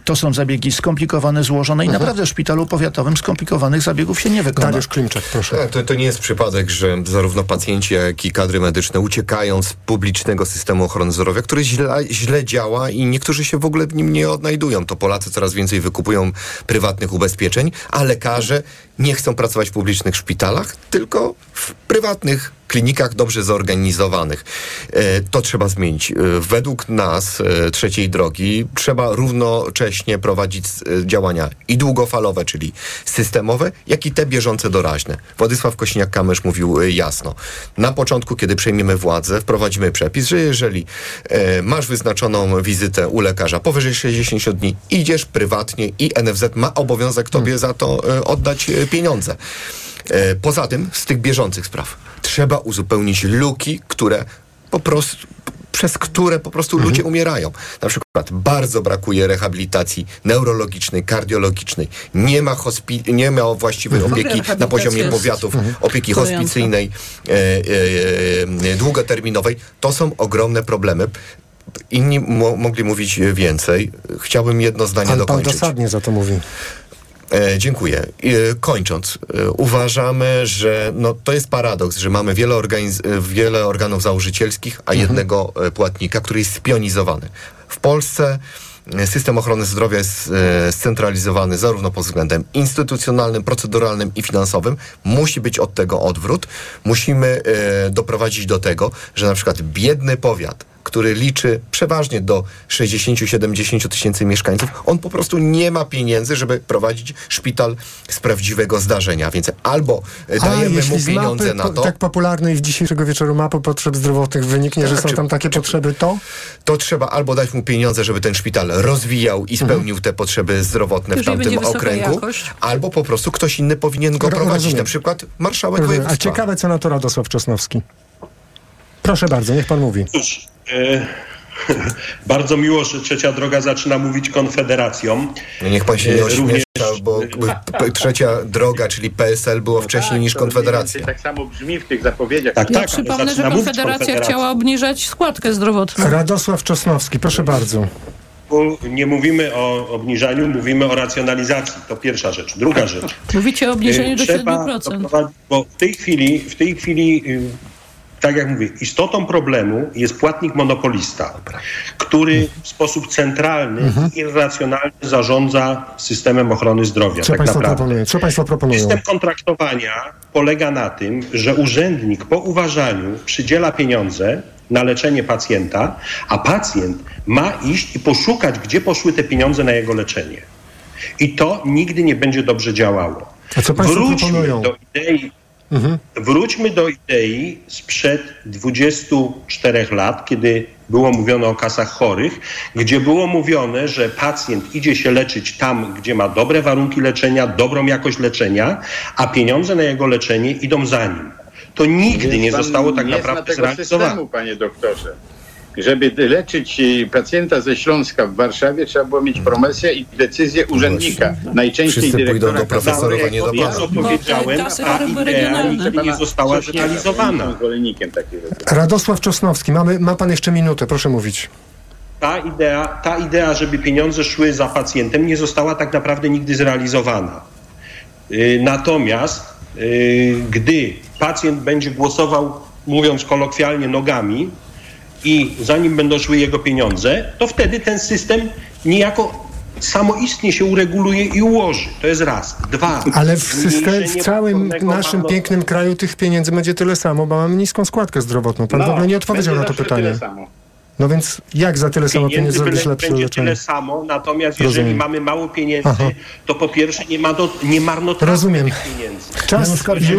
to są zabiegi skomplikowane, złożone i naprawdę w szpitalu powiatowym skomplikowanych zabiegów się nie wykona. Dariusz Klimczak, proszę. Tak, to, to nie jest przypadek, że zarówno pacjenci, jak i kadry medyczne uciekają z publicznego systemu ochrony zdrowia, który źle, źle działa i niektórzy się w ogóle w nim nie odnajdują. To Polacy coraz więcej wykupują prywatnych ubezpieczeń, a lekarze nie chcą pracować w publicznych szpitalach, tylko w prywatnych klinikach dobrze zorganizowanych. E, to trzeba zmienić. E, według nas, e, trzeciej drogi, trzeba równocześnie prowadzić działania i długofalowe, czyli systemowe, jak i te bieżące doraźne. Władysław Kośniak-Kamysz mówił jasno. Na początku, kiedy przejmiemy władzę, wprowadzimy przepis, że jeżeli masz wyznaczoną wizytę u lekarza powyżej 60 dni, idziesz prywatnie i NFZ ma obowiązek tobie za to oddać pieniądze. E, Poza tym, z tych bieżących spraw, trzeba uzupełnić luki, które po prostu przez które po prostu ludzie umierają. Na przykład bardzo brakuje rehabilitacji neurologicznej, kardiologicznej. Nie ma, hospi- nie ma właściwej Mhm. opieki na poziomie powiatów, opieki kurująca. hospicyjnej, e, e, e, długoterminowej. To są ogromne problemy. Inni mo- mogli mówić więcej. Chciałbym jedno zdanie Ale pan dokończyć. dosadnie za to mówi. E, dziękuję. E, kończąc, e, uważamy, że no, to jest paradoks, że mamy wiele, organiz- wiele organów założycielskich, a jednego e, płatnika, który jest spionizowany. W Polsce system ochrony zdrowia jest scentralizowany zarówno pod względem instytucjonalnym, proceduralnym i finansowym. Musi być od tego odwrót. Musimy doprowadzić do tego, że na przykład biedny powiat, który liczy przeważnie do 60-70 tysięcy mieszkańców, on po prostu nie ma pieniędzy, żeby prowadzić szpital z prawdziwego zdarzenia. Więc albo A dajemy mu pieniądze mapy, na po- to, tak popularnej w dzisiejszego wieczoru mapy potrzeb zdrowotnych wyniknie, że Tak, są czy- tam takie potrzeby, to? to trzeba albo dać mu pieniądze, żeby ten szpital rozwijał i spełnił te potrzeby zdrowotne w Jeżeli tamtym będzie wysoka okręgu, jakość. albo po prostu ktoś inny powinien go Ro- prowadzić, rozumiem. na przykład marszałek Rozumiem. A województwa. ciekawe, co na to Radosław Czosnowski. Proszę bardzo, niech pan mówi. Cóż, e, <laughs> bardzo miło, że trzecia droga zaczyna mówić konfederacją. No Niech pan się E, nie również- ośmiesza, bo p- trzecia droga, czyli PSL było wcześniej niż Tak, to mniej Konfederacja. Tak samo brzmi w tych zapowiedziach. Tak, Ja tak, ale przypomnę, że Konfederacja chciała obniżać składkę zdrowotną. Radosław Czosnowski, proszę bardzo. Nie mówimy o obniżaniu, mówimy o racjonalizacji. To pierwsza rzecz. Druga rzecz. Mówicie o obniżeniu do Trzeba 7%. doprowadzić- Bo w tej chwili, w tej chwili, y, tak jak mówię, istotą problemu jest płatnik monopolista, który w sposób centralny Mhm. i irracjonalnie zarządza systemem ochrony zdrowia. Co tak państwo naprawdę. proponują? Co państwo proponują? System kontraktowania polega na tym, że urzędnik po uważaniu przydziela pieniądze na leczenie pacjenta, a pacjent ma iść i poszukać, gdzie poszły te pieniądze na jego leczenie. I to nigdy nie będzie dobrze działało. A co państwo Wróćmy proponują? do idei Mhm. Wróćmy do idei sprzed 24 lat, kiedy było mówione o kasach chorych, gdzie było mówione, że pacjent idzie się leczyć tam, gdzie ma dobre warunki leczenia, dobrą jakość leczenia, a pieniądze na jego leczenie idą za nim. To nigdy nie zostało tak nie naprawdę tego zrealizowane. systemu, panie doktorze. Żeby leczyć e, pacjenta ze Śląska w Warszawie, trzeba było mieć promesję i decyzję urzędnika. Najczęściej Wszyscy pójdą dyrektora do profesorowa, nie do Ja powiedziałem, ta choroby idea nigdy nie została zrealizowana. Jestem zwolennikiem takiego. Radosław Czosnowski, mamy, ma pan jeszcze minutę, proszę mówić. ta idea, ta idea, żeby pieniądze szły za pacjentem, nie została tak naprawdę nigdy zrealizowana. Yy, Natomiast yy, gdy pacjent będzie głosował, mówiąc kolokwialnie, nogami i zanim będą szły jego pieniądze, to wtedy ten system niejako samoistnie się ureguluje i ułoży. To jest raz. Dwa. Ale w, system, w całym naszym pięknym kraju tych pieniędzy będzie tyle samo, bo mamy niską składkę zdrowotną. Pan w ogóle nie odpowiedział będzie na to pytanie. Tyle samo. No więc jak za tyle samo pieniędzy zrobić lepsze będzie leczenie? tyle samo, natomiast jeżeli Rozumiem. mamy mało pieniędzy, Aha. to po pierwsze nie, ma do, nie marnotrawmy Rozumiem. tych pieniędzy. Czas już kończyć.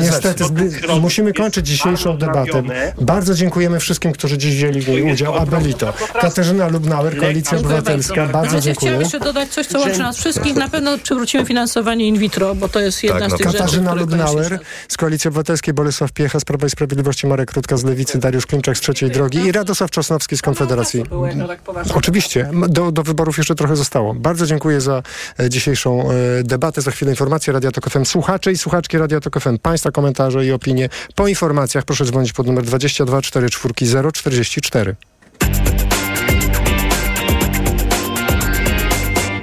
Niestety zby- musimy kończyć dzisiejszą debatę. Bardzo dziękujemy wszystkim, którzy dziś wzięli w niej udział, a byli to Katarzyna Lubnauer, Koalicja Obywatelska. bardzo. Dziękuję. Chciałam jeszcze dodać coś, co łączy nas wszystkich. Na pewno przywrócimy finansowanie in vitro, bo to jest jedna Tak, z no. tych rzeczy, Katarzyna koniecznie Lubnauer z Koalicji Obywatelskiej, Bolesław Piecha z Prawa i Sprawiedliwości, Marek Krótka z Lewicy, Dariusz Klimczak z Trzeciej Drogi i Radosław Czosnowski z Konfederacji. było, jak to tak. Oczywiście, do, do wyborów jeszcze trochę zostało. Bardzo dziękuję za e, dzisiejszą e, debatę. Za chwilę informacje Radia Tok FM. Słuchacze i słuchaczki Radia Tok FM. Państwa komentarze i opinie po informacjach proszę dzwonić pod numer 22 44 044.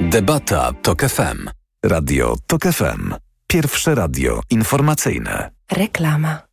Debata TOK FM. Radio TOK FM. Pierwsze radio informacyjne. Reklama.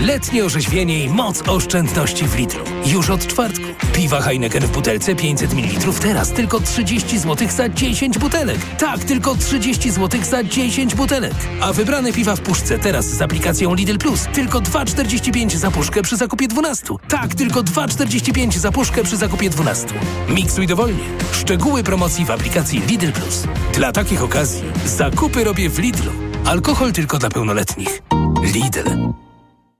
Letnie orzeźwienie i moc oszczędności w litru. Już od czwartku. Piwa Heineken w butelce 500 ml teraz tylko 30 zł za 10 butelek. Tak, tylko 30 zł za 10 butelek. A wybrane piwa w puszce teraz z aplikacją Lidl Plus tylko 2,45 za puszkę przy zakupie 12. Tak, tylko 2,45 za puszkę przy zakupie 12. Miksuj dowolnie. Szczegóły promocji w aplikacji Lidl Plus. Dla takich okazji zakupy robię w Lidlu. Alkohol tylko dla pełnoletnich. Lidl.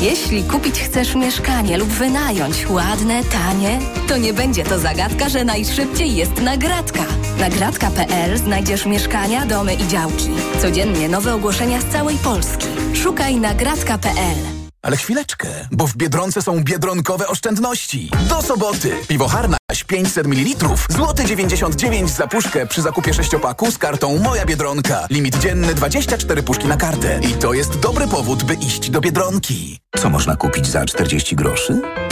Jeśli kupić chcesz mieszkanie lub wynająć ładne, tanie, to nie będzie to zagadka, że najszybciej jest nagradka. Nagradka.pl znajdziesz mieszkania, domy i działki. Codziennie nowe ogłoszenia z całej Polski. Szukaj nagradka.pl. Ale chwileczkę, bo w Biedronce są biedronkowe oszczędności. Do soboty! Piwo Harnaś 500 ml, złoty 99 za puszkę przy zakupie sześciopaku z kartą Moja Biedronka. Limit dzienny 24 puszki na kartę. I to jest dobry powód, by iść do Biedronki. Co można kupić za 40 groszy?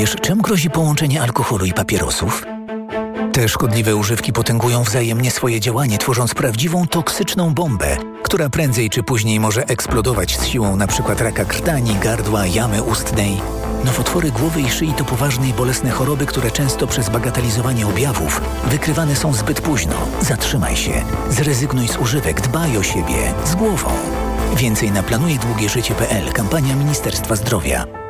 Wiesz, czym grozi połączenie alkoholu i papierosów? Te szkodliwe używki potęgują wzajemnie swoje działanie, tworząc prawdziwą toksyczną bombę, która prędzej czy później może eksplodować z siłą np. raka krtani, gardła, jamy ustnej. Nowotwory głowy i szyi to poważne i bolesne choroby, które często przez bagatelizowanie objawów wykrywane są zbyt późno. Zatrzymaj się, zrezygnuj z używek, dbaj o siebie, z głową. Więcej na planujedługieżycie.pl, kampania Ministerstwa Zdrowia.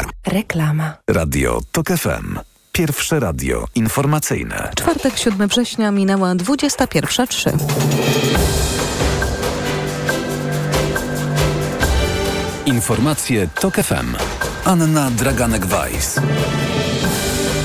Reklama. Radio TOK FM. Pierwsze radio informacyjne. Czwartek, 7 września minęła 21.03. Informacje TOK FM. Anna Draganek-Weiss.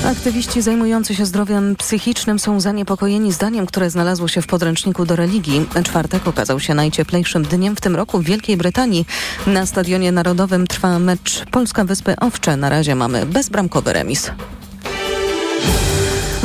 Aktywiści zajmujący się zdrowiem psychicznym są zaniepokojeni zdaniem, które znalazło się w podręczniku do religii. Czwartek okazał się najcieplejszym dniem w tym roku w Wielkiej Brytanii. Na Stadionie Narodowym trwa mecz Polska-Wyspy Owcze. Na razie mamy bezbramkowy remis.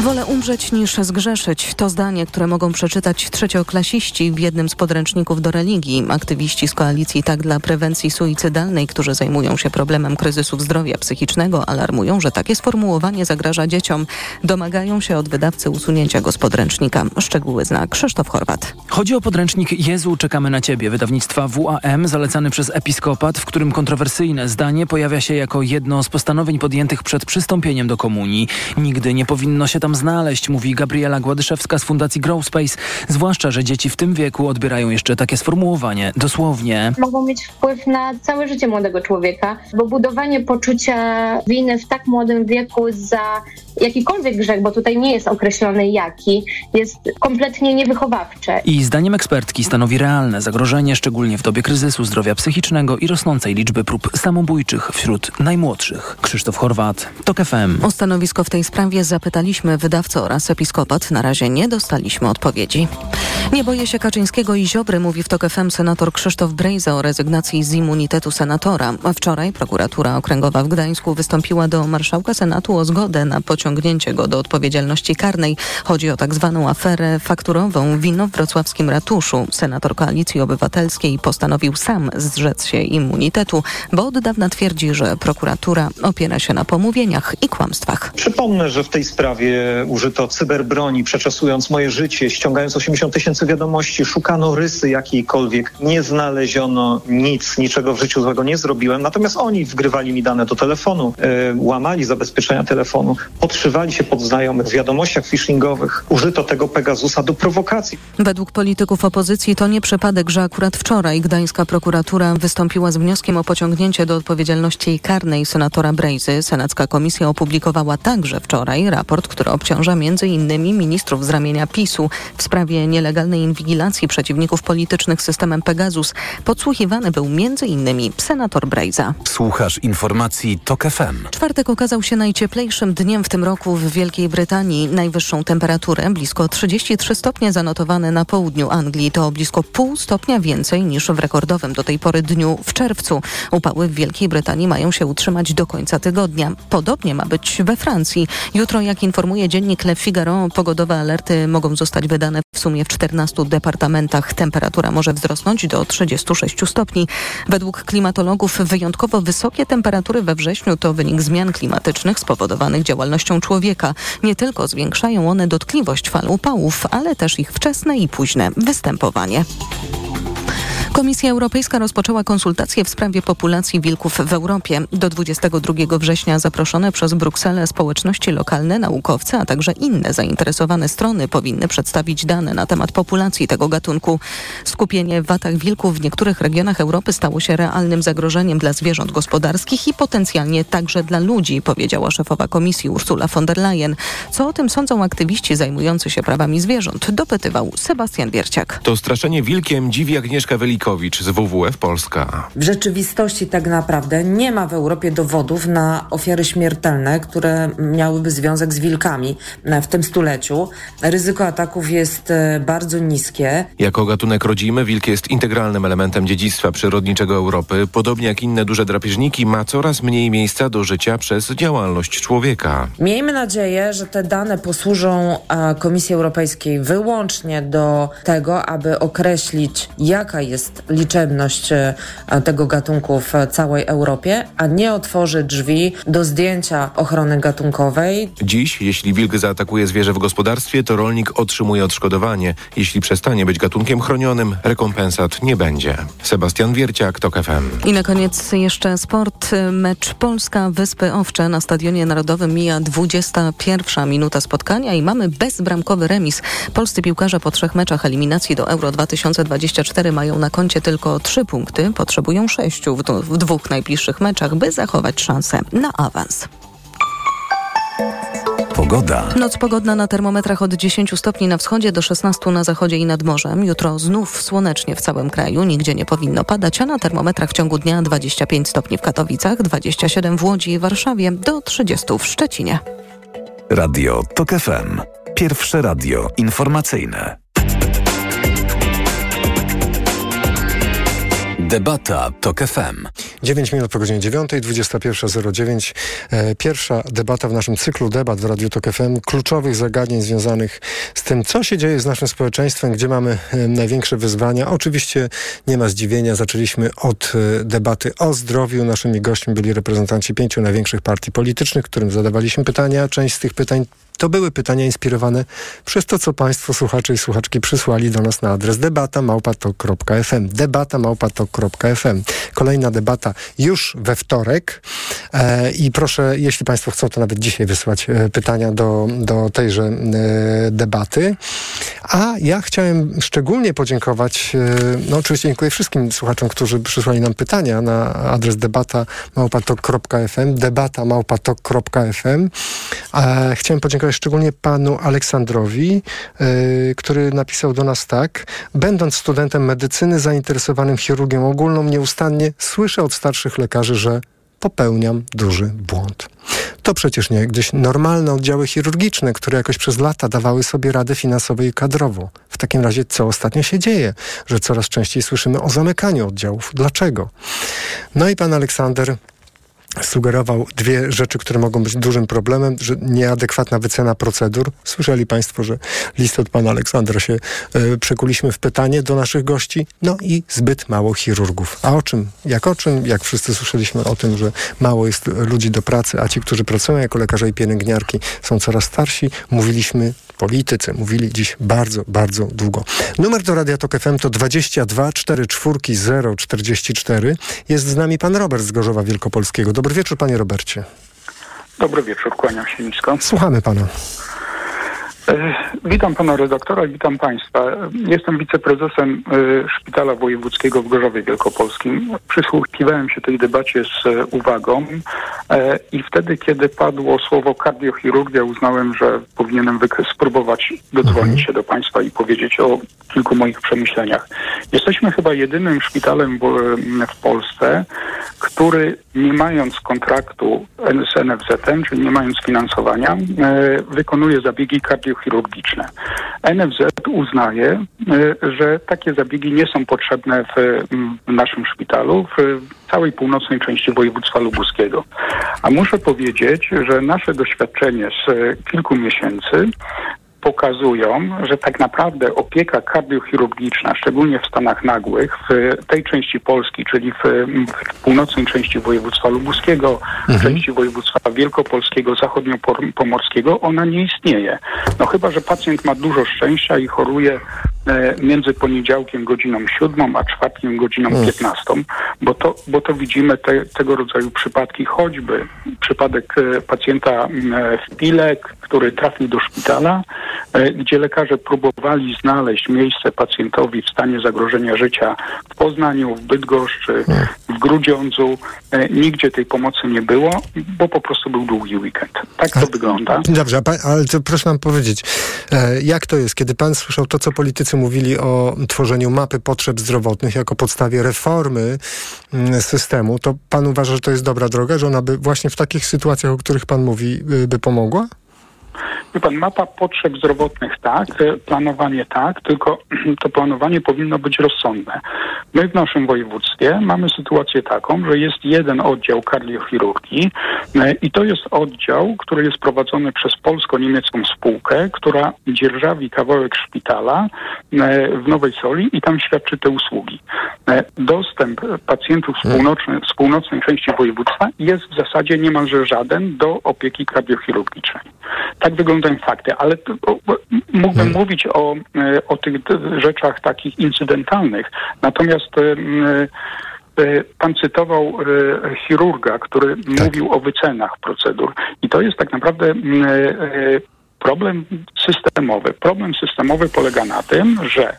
Wolę umrzeć niż zgrzeszyć. To zdanie, które mogą przeczytać trzecioklasiści w jednym z podręczników do religii. Aktywiści z koalicji Tak dla prewencji suicydalnej, którzy zajmują się problemem kryzysów zdrowia psychicznego, alarmują, że takie sformułowanie zagraża dzieciom. Domagają się od wydawcy usunięcia go z podręcznika. Szczegóły zna Krzysztof Chorwat. Chodzi o podręcznik Jezu, czekamy na Ciebie, wydawnictwa WAM, zalecany przez episkopat, w którym kontrowersyjne zdanie pojawia się jako jedno z postanowień podjętych przed przystąpieniem do komunii. Nigdy nie powinno się tam znaleźć, mówi Gabriela Gładyszewska z Fundacji Grow Space, zwłaszcza, że dzieci w tym wieku odbierają jeszcze takie sformułowanie dosłownie. Mogą mieć wpływ na całe życie młodego człowieka, bo budowanie poczucia winy w tak młodym wieku za jakikolwiek grzech, bo tutaj nie jest określony jaki, jest kompletnie niewychowawcze. I zdaniem ekspertki stanowi realne zagrożenie, szczególnie w dobie kryzysu zdrowia psychicznego i rosnącej liczby prób samobójczych wśród najmłodszych. Krzysztof Chorwat, TOK FM. O stanowisko w tej sprawie zapytaliśmy wydawcę oraz episkopat. Na razie nie dostaliśmy odpowiedzi. Nie boję się Kaczyńskiego i Ziobry, mówi w TOK FM senator Krzysztof Brejza o rezygnacji z immunitetu senatora. Wczoraj prokuratura okręgowa w Gdańsku wystąpiła do marszałka Senatu o zgodę na pociągnięcie go do odpowiedzialności karnej. Chodzi o tak zwaną aferę fakturową wino w wrocławskim ratuszu. Senator Koalicji Obywatelskiej postanowił sam zrzec się immunitetu, bo od dawna twierdzi, że prokuratura opiera się na pomówieniach i kłamstwach. Przypomnę, że w tej sprawie użyto cyberbroni, przeczesując moje życie, ściągając 80 tysięcy wiadomości, szukano rysy jakiejkolwiek, nie znaleziono nic, niczego w życiu złego nie zrobiłem. Natomiast oni wgrywali mi dane do telefonu, yy, łamali zabezpieczenia telefonu, podszywali się pod znajomych w wiadomościach phishingowych. Użyto tego Pegasusa do prowokacji. Według polityków opozycji to nie przypadek, że akurat wczoraj gdańska prokuratura wystąpiła z wnioskiem o pociągnięcie do odpowiedzialności karnej senatora Brejzy. Senacka komisja opublikowała także wczoraj raport, który obciąża między innymi ministrów z ramienia PiSu w sprawie nielegalnej inwigilacji przeciwników politycznych systemem Pegasus. Podsłuchiwany był między innymi senator Brejza. Słuchasz informacji TOK FM. Czwartek okazał się najcieplejszym dniem w tym roku w Wielkiej Brytanii. Najwyższą temperaturę, blisko 33 stopnie zanotowane na południu Anglii. To blisko pół stopnia więcej niż w rekordowym do tej pory dniu w czerwcu. Upały w Wielkiej Brytanii mają się utrzymać do końca tygodnia. Podobnie ma być we Francji. Jutro, jak informuje dziennik Le Figaro, pogodowe alerty mogą zostać wydane w sumie w 14 departamentach. Temperatura może wzrosnąć do 36 stopni. Według klimatologów wyjątkowo wysokie temperatury we wrześniu to wynik zmian klimatycznych spowodowanych działalnością człowieka. Nie tylko zwiększają one dotkliwość fal upałów, ale też ich wczesne i późne występowanie. Komisja Europejska rozpoczęła konsultacje w sprawie populacji wilków w Europie. Do 22 września zaproszone przez Brukselę społeczności lokalne, naukowcy, a także inne zainteresowane strony powinny przedstawić dane na temat populacji tego gatunku. Skupienie w watach wilków w niektórych regionach Europy stało się realnym zagrożeniem dla zwierząt gospodarskich i potencjalnie także dla ludzi, powiedziała szefowa komisji Ursula von der Leyen. Co o tym sądzą aktywiści zajmujący się prawami zwierząt? Dopytywał Sebastian Wierciak. To straszenie wilkiem dziwi Agnieszka Z WWF Polska. W rzeczywistości tak naprawdę nie ma w Europie dowodów na ofiary śmiertelne, które miałyby związek z wilkami w tym stuleciu. Ryzyko ataków jest e, bardzo niskie. Jako gatunek rodzimy wilk jest integralnym elementem dziedzictwa przyrodniczego Europy. Podobnie jak inne duże drapieżniki ma coraz mniej miejsca do życia przez działalność człowieka. Miejmy nadzieję, że te dane posłużą e, Komisji Europejskiej wyłącznie do tego, aby określić jaka jest liczebność e, tego gatunku w całej Europie, a nie otworzy drzwi do zdjęcia ochrony gatunkowej. Dziś, jeśli wilk zaatakuje zwierzę w gospodarstwie, to rolnik otrzymuje odszkodowanie. Jeśli przestanie być gatunkiem chronionym, rekompensat nie będzie. Sebastian Wierciak, TOK FM. I na koniec jeszcze sport. Mecz Polska-Wyspy Owcze na Stadionie Narodowym mija 21 minuta spotkania i mamy bezbramkowy remis. Polscy piłkarze po trzech meczach eliminacji do Euro 2024 mają na koncie tylko trzy punkty, potrzebują sześciu w, w dwóch najbliższych meczach, by zachować szansę na awans. Pogoda. Noc pogodna na termometrach od 10 stopni na wschodzie do 16 na zachodzie i nad morzem. Jutro znów słonecznie w całym kraju, nigdzie nie powinno padać, a na termometrach w ciągu dnia 25 stopni w Katowicach, 27 w Łodzi i Warszawie, do 30 w Szczecinie. Radio TOK FM. Pierwsze radio informacyjne. Debata TOK FM. 9 minut po godzinie 9, 21.09. E, pierwsza debata w naszym cyklu debat w Radiu TOK FM, kluczowych zagadnień związanych z tym, co się dzieje z naszym społeczeństwem, gdzie mamy e, największe wyzwania. Oczywiście nie ma zdziwienia, zaczęliśmy od e, debaty o zdrowiu. Naszymi gośćmi byli reprezentanci pięciu największych partii politycznych, którym zadawaliśmy pytania. Część z tych pytań To były pytania inspirowane przez to, co Państwo słuchacze i słuchaczki przysłali do nas na adres debata małpatok.fm. Debata małpatok.fm. Kolejna debata już we wtorek e, i proszę, jeśli Państwo chcą, to nawet dzisiaj wysłać e, pytania do, do tejże e, debaty. A ja chciałem szczególnie podziękować, e, no oczywiście dziękuję wszystkim słuchaczom, którzy przysłali nam pytania na adres debata małpatok.fm, debata małpatok.fm. E, chciałem podziękować szczególnie panu Aleksandrowi, e, który napisał do nas tak. Będąc studentem medycyny zainteresowanym chirurgią ogólną, nieustannie słyszę od starszych lekarzy, że popełniam duży błąd. To przecież nie gdzieś normalne oddziały chirurgiczne, które jakoś przez lata dawały sobie radę finansowo i kadrowo. W takim razie co ostatnio się dzieje, że coraz częściej słyszymy o zamykaniu oddziałów? Dlaczego? No i pan Aleksander sugerował dwie rzeczy, które mogą być dużym problemem, że nieadekwatna wycena procedur. Słyszeli Państwo, że list od pana Aleksandra się y, przekuliśmy w pytanie do naszych gości. No i zbyt mało chirurgów. A o czym? Jak o czym? Jak wszyscy słyszeliśmy o tym, że mało jest ludzi do pracy, a ci, którzy pracują jako lekarze i pielęgniarki są coraz starsi. Mówiliśmy politycy mówili dziś bardzo, bardzo długo. Numer do Radia Tok FM to 22 44 044. Jest z nami pan Robert z Gorzowa Wielkopolskiego. Dobry wieczór, panie Robercie. Dobry wieczór, kłaniam się nisko. Słuchamy pana. E, witam pana redaktora, witam państwa. Jestem wiceprezesem e, Szpitala Wojewódzkiego w Gorzowie Wielkopolskim. Przysłuchiwałem się tej debacie z e, uwagą i wtedy, kiedy padło słowo kardiochirurgia, uznałem, że powinienem spróbować dodzwonić mhm. się do państwa i powiedzieć o kilku moich przemyśleniach. Jesteśmy chyba jedynym szpitalem w, w Polsce, który nie mając kontraktu z NFZ-em, czyli nie mając finansowania, wykonuje zabiegi kardiochirurgiczne kardiochirurgiczne. NFZ uznaje, e, że takie zabiegi nie są potrzebne w, w naszym szpitalu, w całej północnej części województwa lubuskiego. A muszę powiedzieć, że nasze doświadczenie z kilku miesięcy pokazują, że tak naprawdę opieka kardiochirurgiczna, szczególnie w stanach nagłych, w tej części Polski, czyli w, w północnej części województwa lubuskiego, mhm. w części województwa wielkopolskiego, zachodniopomorskiego, ona nie istnieje. No chyba, że pacjent ma dużo szczęścia i choruje między poniedziałkiem godziną 7 a czwartkiem godziną 15, mm. bo to, bo to widzimy te, tego rodzaju przypadki, choćby przypadek e, pacjenta w Pilek, który trafił do szpitala, e, gdzie lekarze próbowali znaleźć miejsce pacjentowi w stanie zagrożenia życia w Poznaniu, w Bydgoszczy, w Grudziądzu. Nigdzie tej pomocy nie było, bo po prostu był długi weekend. Tak to a, wygląda. Dobrze, ale proszę nam powiedzieć, jak to jest, kiedy pan słyszał to, co politycy politycy mówili o tworzeniu mapy potrzeb zdrowotnych jako podstawie reformy mm, systemu, to pan uważa, że to jest dobra droga, że ona by właśnie w takich sytuacjach, o których pan mówi, y, by pomogła? Wie pan, mapa potrzeb zdrowotnych tak, planowanie tak, tylko <clears throat> to planowanie powinno być rozsądne. My w naszym województwie mamy sytuację taką, że jest jeden oddział kardiochirurgii e, i to jest oddział, który jest prowadzony przez polsko-niemiecką spółkę, która dzierżawi kawałek szpitala e, w Nowej Soli i tam świadczy te usługi. E, dostęp pacjentów z północnej, z północnej części województwa jest w zasadzie niemalże żaden do opieki kardiochirurgicznej. Tak wyglądają fakty, ale mógłbym hmm. mówić o, e, o tych rzeczach takich incydentalnych. Natomiast e, e, Pan cytował chirurga, który tak. mówił o wycenach procedur. I to jest tak naprawdę problem systemowy. Problem systemowy polega na tym, że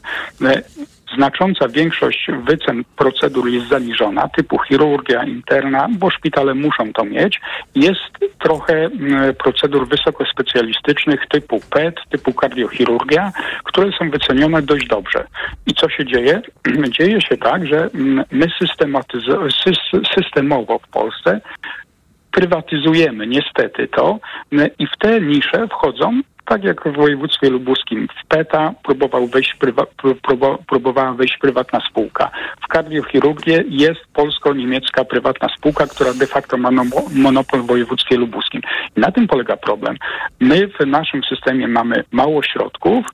znacząca większość wycen procedur jest zaniżona, typu chirurgia interna, bo szpitale muszą to mieć. Jest trochę mm, procedur wysokospecjalistycznych typu PET, typu kardiochirurgia, które są wycenione dość dobrze. I co się dzieje? <clears throat> Dzieje się tak, że mm, my systemowo w Polsce prywatyzujemy niestety to i w te nisze wchodzą tak jak w województwie lubuskim w PETA próbował wejść prywa, próbowała wejść prywatna spółka. W kardiochirurgię jest polsko-niemiecka prywatna spółka, która de facto ma monopol w województwie lubuskim. I na tym polega problem. My w naszym systemie mamy mało środków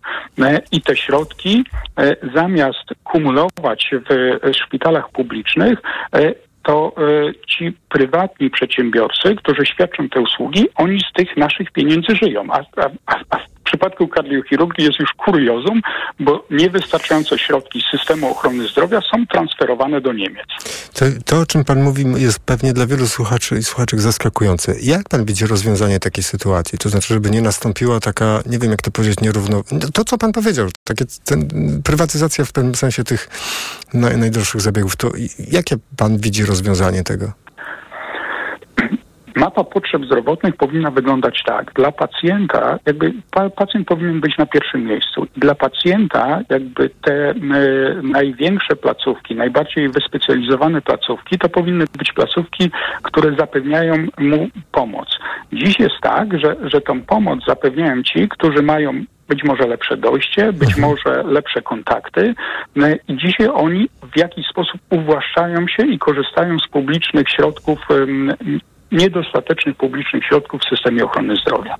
e, i te środki e, zamiast kumulować w szpitalach publicznych e, to y, ci prywatni przedsiębiorcy, którzy świadczą te usługi, oni z tych naszych pieniędzy żyją. A, a, a przypadku kardiochirurgii jest już kuriozum, bo niewystarczające środki systemu ochrony zdrowia są transferowane do Niemiec. To, to, o czym pan mówi, jest pewnie dla wielu słuchaczy i słuchaczek zaskakujące. Jak pan widzi rozwiązanie takiej sytuacji? To znaczy, żeby nie nastąpiła taka, nie wiem jak to powiedzieć, nierówno... To, co pan powiedział, takie ten, prywatyzacja w pewnym sensie tych naj, najdroższych zabiegów, to jakie pan widzi rozwiązanie tego? Mapa potrzeb zdrowotnych powinna wyglądać tak. Dla pacjenta, jakby pacjent powinien być na pierwszym miejscu. Dla pacjenta, jakby te y, największe placówki, najbardziej wyspecjalizowane placówki, to powinny być placówki, które zapewniają mu pomoc. Dziś jest tak, że, że tą pomoc zapewniają ci, którzy mają być może lepsze dojście, być mhm. może lepsze kontakty. I dzisiaj oni w jakiś sposób uwłaszczają się i korzystają z publicznych środków niedostatecznych publicznych środków w systemie ochrony zdrowia.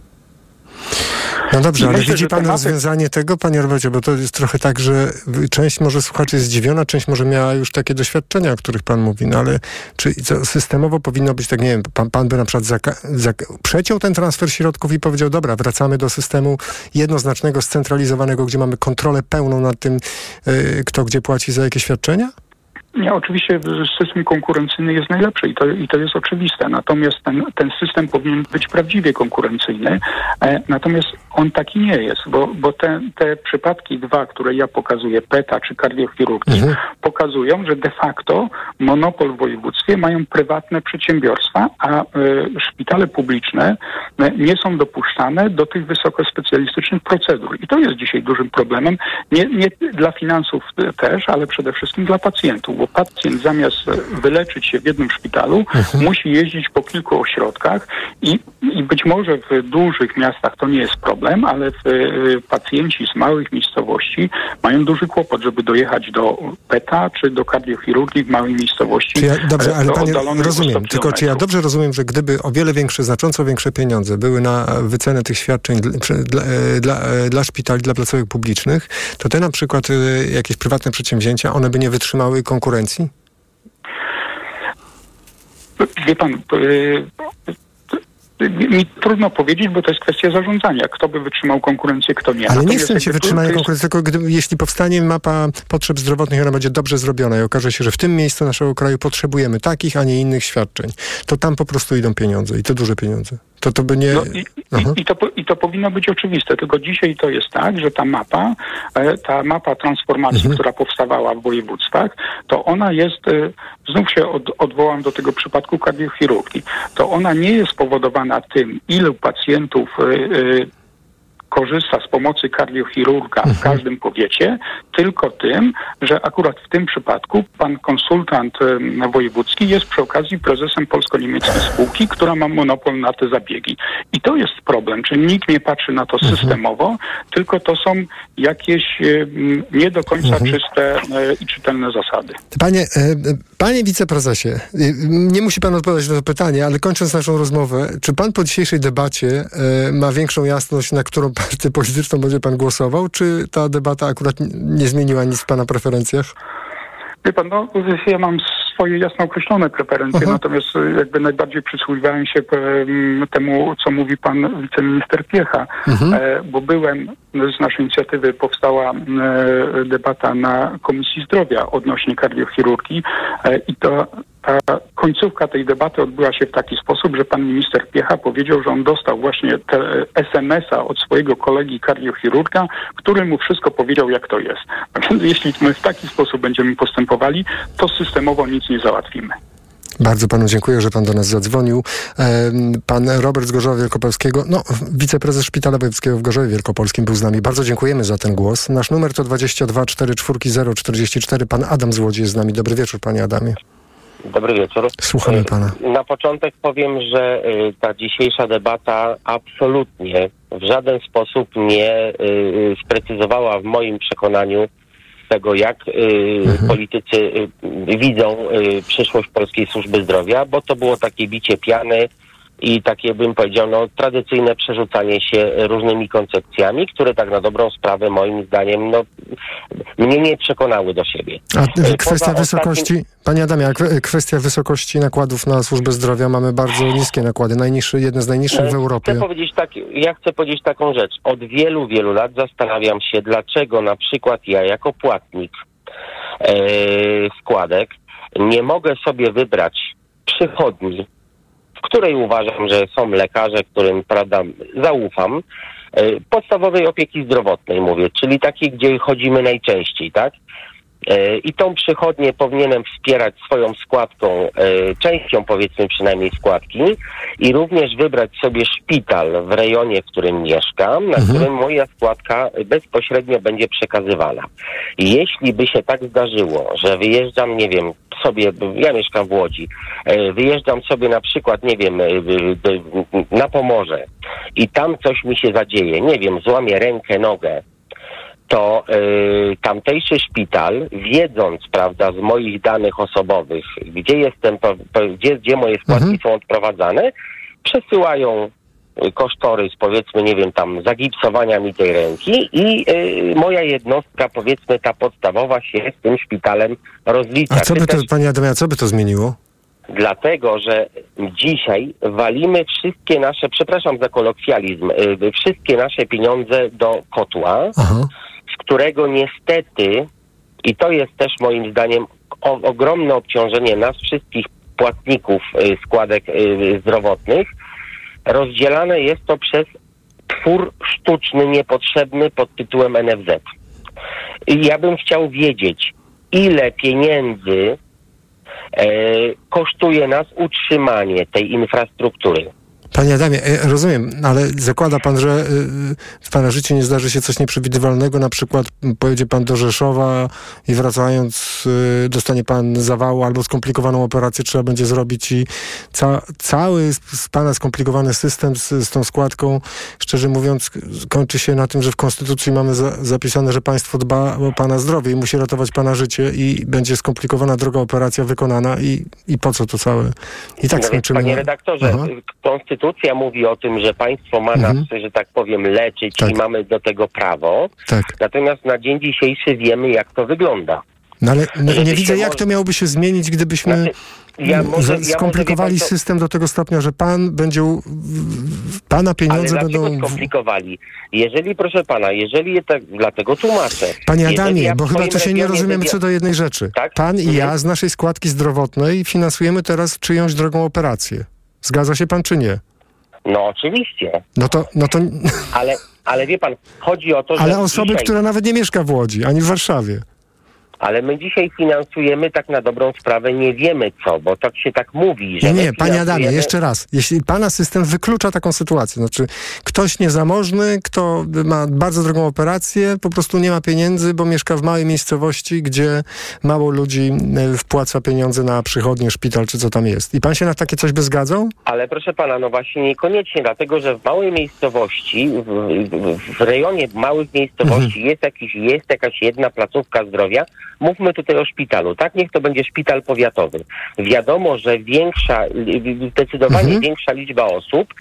No dobrze, ale myślę, widzi pan tematy... rozwiązanie tego, panie Robercie, bo to jest trochę tak, że część może słuchaczy jest zdziwiona, część może miała już takie doświadczenia, o których pan mówi, no ale czy co, systemowo powinno być tak, nie wiem, pan, pan by na przykład zaka- zak- przeciął ten transfer środków i powiedział, dobra, wracamy do systemu jednoznacznego, scentralizowanego, gdzie mamy kontrolę pełną nad tym, yy, kto gdzie płaci za jakie świadczenia? Nie, oczywiście system konkurencyjny jest najlepszy i to, i to jest oczywiste. Natomiast ten, ten system powinien być prawdziwie konkurencyjny. E, natomiast on taki nie jest, bo, bo te, te przypadki dwa, które ja pokazuję, PETA czy kardiochirurgii, mhm. pokazują, że de facto monopol w województwie mają prywatne przedsiębiorstwa, a e, szpitale publiczne e, nie są dopuszczane do tych wysokospecjalistycznych procedur. I to jest dzisiaj dużym problemem, nie, nie dla finansów też, ale przede wszystkim dla pacjentów bo pacjent zamiast wyleczyć się w jednym szpitalu, mhm. musi jeździć po kilku ośrodkach i, i być może w dużych miastach to nie jest problem, ale w, pacjenci z małych miejscowości mają duży kłopot, żeby dojechać do PETA czy do kardiochirurgii w małej miejscowości. Ja, dobrze, ale panie, rozumiem, tylko czy ja dobrze rozumiem, że gdyby o wiele większe, znacząco większe pieniądze były na wycenę tych świadczeń dla, dla, e, dla, e, dla szpitali, dla placówek publicznych, to te na przykład jakieś prywatne przedsięwzięcia, one by nie wytrzymały konkurencji konkurencji? Wie pan, y, mi trudno powiedzieć, bo to jest kwestia zarządzania. Kto by wytrzymał konkurencję, kto nie. Ale nie chcę się wytrzymania konkurencji, tylko gdy, jeśli powstanie mapa potrzeb zdrowotnych, ona będzie dobrze zrobiona i okaże się, że w tym miejscu naszego kraju potrzebujemy takich, a nie innych świadczeń, to tam po prostu idą pieniądze i to duże pieniądze. To to by nie... No i, i, i, to, I to powinno być oczywiste, tylko dzisiaj to jest tak, że ta mapa, e, ta mapa transformacji, mhm. która powstawała w województwach, to ona jest, e, znów się od, odwołam do tego przypadku kardiochirurgii, to ona nie jest spowodowana tym, ilu pacjentów e, korzysta z pomocy kardiochirurga w mhm. każdym powiecie, tylko tym, że akurat w tym przypadku pan konsultant wojewódzki jest przy okazji prezesem polsko-niemieckiej spółki, która ma monopol na te zabiegi. I to jest problem, czyli nikt nie patrzy na to mhm. systemowo, tylko to są jakieś nie do końca mhm. czyste e, i czytelne zasady. Panie, e, panie wiceprezesie, e, nie musi pan odpowiadać na to pytanie, ale kończąc naszą rozmowę, czy pan po dzisiejszej debacie ma większą jasność, na którą partię polityczną będzie pan głosował, czy ta debata akurat nie zmieniła nic w pana preferencjach? Wie pan, no, ja mam swoje jasno określone preferencje, uh-huh. natomiast jakby najbardziej przysłuchiwałem się temu, co mówi pan wiceminister Piecha, uh-huh. bo byłem, z naszej inicjatywy powstała debata na Komisji Zdrowia odnośnie kardiochirurgii e, i to ta końcówka tej debaty odbyła się w taki sposób, że pan minister Piecha powiedział, że on dostał właśnie SMS-a od swojego kolegi kardiochirurga, który mu wszystko powiedział, jak to jest. Więc jeśli my w taki sposób będziemy postępowali, to systemowo nic nie załatwimy. Bardzo panu dziękuję, że pan do nas zadzwonił. Pan Robert z Gorzowa Wielkopolskiego, no, wiceprezes Szpitala Wojewódzkiego w Gorzowie Wielkopolskim był z nami. Bardzo dziękujemy za ten głos. Nasz numer to 22 44 044. Pan Adam z Łodzi jest z nami. Dobry wieczór, panie Adamie. Dobry wieczór. Słuchamy pana. Na początek powiem, że y, ta dzisiejsza debata absolutnie w żaden sposób nie y, sprecyzowała w moim przekonaniu tego, jak y, mhm. politycy widzą przyszłość polskiej służby zdrowia, bo to było takie bicie piany i takie bym powiedział, no tradycyjne przerzucanie się różnymi koncepcjami, które tak na dobrą sprawę moim zdaniem, no mnie nie przekonały do siebie. A Poza kwestia wysokości, ostatnim- panie Adamie, kwestia wysokości nakładów na służbę zdrowia, mamy bardzo niskie nakłady, najniższe, jedne z najniższych w E, Europie. Chcę powiedzieć tak, ja chcę powiedzieć taką rzecz. Od wielu, wielu lat zastanawiam się, dlaczego na przykład ja jako płatnik e, składek nie mogę sobie wybrać przychodni, w której uważam, że są lekarze, którym prawda, zaufam, e, podstawowej opieki zdrowotnej mówię, czyli takiej, gdzie chodzimy najczęściej, tak? E, I tą przychodnię powinienem wspierać swoją składką, e, częścią powiedzmy przynajmniej składki i również wybrać sobie szpital w rejonie, w którym mieszkam, na którym moja składka bezpośrednio będzie przekazywana. Jeśli by się tak zdarzyło, że wyjeżdżam, nie wiem, sobie, ja mieszkam w Łodzi, e, wyjeżdżam sobie na przykład, nie wiem, na Pomorze i tam coś mi się zadzieje, nie wiem, złamię rękę, nogę, to y, tamtejszy szpital, wiedząc, prawda, z moich danych osobowych, gdzie jestem, gdzie, gdzie moje składki są odprowadzane, przesyłają y, kosztorys, powiedzmy, nie wiem, tam zagipsowania mi tej ręki i y, moja jednostka, powiedzmy, ta podstawowa się z tym szpitalem rozlicza. A co by to, też- panie Adamie, co by to zmieniło? Dlatego, że dzisiaj walimy wszystkie nasze, przepraszam za kolokwializm, y, wszystkie nasze pieniądze do kotła, z którego niestety, i to jest też moim zdaniem o, ogromne obciążenie nas wszystkich płatników y, składek y, zdrowotnych, rozdzielane jest to przez twór sztuczny, niepotrzebny pod tytułem NFZ. I ja bym chciał wiedzieć, ile pieniędzy e, kosztuje nas utrzymanie tej infrastruktury. Panie Adamie, e, rozumiem, ale zakłada pan, że y, w pana życiu nie zdarzy się coś nieprzewidywalnego, na przykład pojedzie pan do Rzeszowa i wracając y, dostanie pan zawału albo skomplikowaną operację trzeba będzie zrobić i ca cały z pana skomplikowany system z, z tą składką, szczerze mówiąc, kończy się na tym, że w Konstytucji mamy za zapisane, że państwo dba o pana zdrowie i musi ratować pana życie i będzie skomplikowana droga operacja wykonana i, i po co to całe? I tak No skończymy. Panie redaktorze, Aha. Konstytucja mówi o tym, że państwo ma Mhm. nas, że tak powiem, leczyć i mamy do tego prawo. Tak. Natomiast na dzień dzisiejszy wiemy, jak to wygląda. No ale no, Żeby nie widzę, jak to miałoby się zmienić, gdybyśmy Znaczy, ja może- za- ja może, skomplikowali system do tego stopnia, że pan będzie, pana Ale pieniądze dlaczego będą... skomplikowali? Jeżeli, proszę pana, jeżeli tak, dlatego tłumaczę. Panie Adamie, ja bo chyba to się nie rozumiemy co do jednej rzeczy. Tak? Pan i Mhm. ja z naszej składki zdrowotnej finansujemy teraz czyjąś drogą operację. Zgadza się pan czy nie? No oczywiście, No to, no to ale, ale wie pan, chodzi o to, że ale osoby, dzisiaj, która nawet nie mieszka w Łodzi, ani w Warszawie. Ale my dzisiaj finansujemy tak na dobrą sprawę, nie wiemy co, bo tak się tak mówi, że Nie, nie, panie Adamie, jeszcze raz. Jeśli pana system wyklucza taką sytuację, znaczy ktoś niezamożny, kto ma bardzo drogą operację, po prostu nie ma pieniędzy, bo mieszka w małej miejscowości, gdzie mało ludzi e, wpłaca pieniądze na przychodnię, szpital czy co tam jest. I pan się na takie coś by zgadzał? Ale proszę pana, no właśnie niekoniecznie, dlatego że w małej miejscowości, w, w, w rejonie małych miejscowości Mhm. jest, jakiś, jest jakaś jedna placówka zdrowia. Mówmy tutaj o szpitalu, tak? Niech to będzie szpital powiatowy. Wiadomo, że większa, zdecydowanie Mhm. większa liczba osób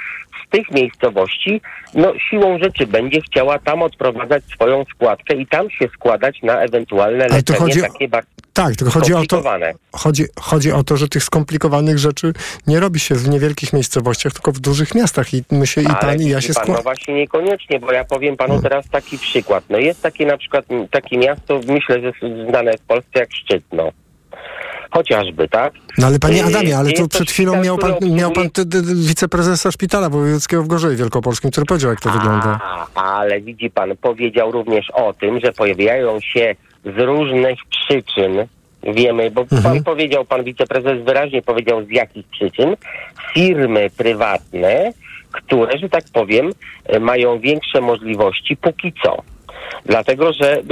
z tych miejscowości, no siłą rzeczy będzie chciała tam odprowadzać swoją składkę i tam się składać na ewentualne Ale leczenie chodzi takie bardzo Tak, tylko chodzi o to, skomplikowane. chodzi, chodzi o to, że tych skomplikowanych rzeczy nie robi się w niewielkich miejscowościach, tylko w dużych miastach i my się, i Ale pan, i ja się pan, No właśnie niekoniecznie, bo ja powiem panu teraz taki przykład. No jest takie na przykład takie miasto, myślę, że znane w Polsce jak Szczytno. Chociażby, tak? No ale panie Adamie, ale tu przed chwilą szpital, miał pan, miał pan wiceprezesa szpitala wojewódzkiego w Gorzowie Wielkopolskim, który powiedział, jak to wygląda. A, ale widzi pan, powiedział również o tym, że pojawiają się z różnych przyczyn, wiemy, bo Mhm. pan powiedział, pan wiceprezes wyraźnie powiedział z jakich przyczyn, firmy prywatne, które, że tak powiem, mają większe możliwości póki co. Dlatego, że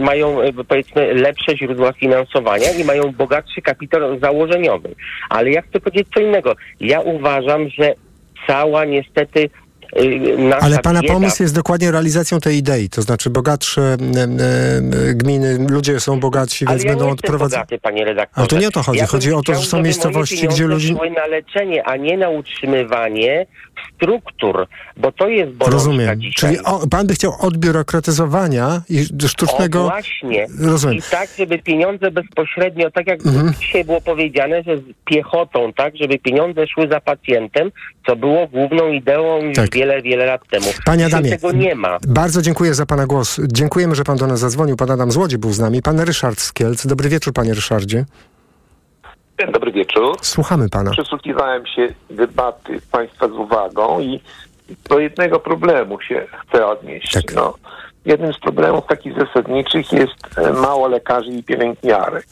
mają e, powiedzmy lepsze źródła finansowania i mają bogatszy kapitał założeniowy. Ale ja chcę powiedzieć co innego. Ja uważam, że cała niestety Ale pana bieda, pomysł jest dokładnie realizacją tej idei, to znaczy bogatsze e, e, gminy, ludzie są bogatsi, Ale więc ja będą odprowadzać. bogaty, panie redaktorze. Ale to nie o to chodzi. Ja Chodzi o to, że są miejscowości, gdzie ludzie- na leczenie, a nie na utrzymywanie struktur, bo to jest bolączka Rozumiem. dzisiaj. Czyli o, pan by chciał odbiurokratyzowania i sztucznego... O właśnie. Rozumiem. I tak, żeby pieniądze bezpośrednio, tak jak Mhm. dzisiaj było powiedziane, że z piechotą, tak, żeby pieniądze szły za pacjentem, co było główną ideą Tak. Wiele, wiele lat temu. Panie Adamie, tego nie ma. Bardzo dziękuję za pana głos. Dziękujemy, że pan do nas zadzwonił. Pan Adam z Łodzi był z nami. Pan Ryszard z Kielc. Dobry wieczór, panie Ryszardzie. Dobry wieczór. Słuchamy pana. Przysłuchiwałem się debaty Państwa z uwagą i do jednego problemu się chcę odnieść. Tak. No, jednym z problemów takich zasadniczych jest e, mało lekarzy i pielęgniarek,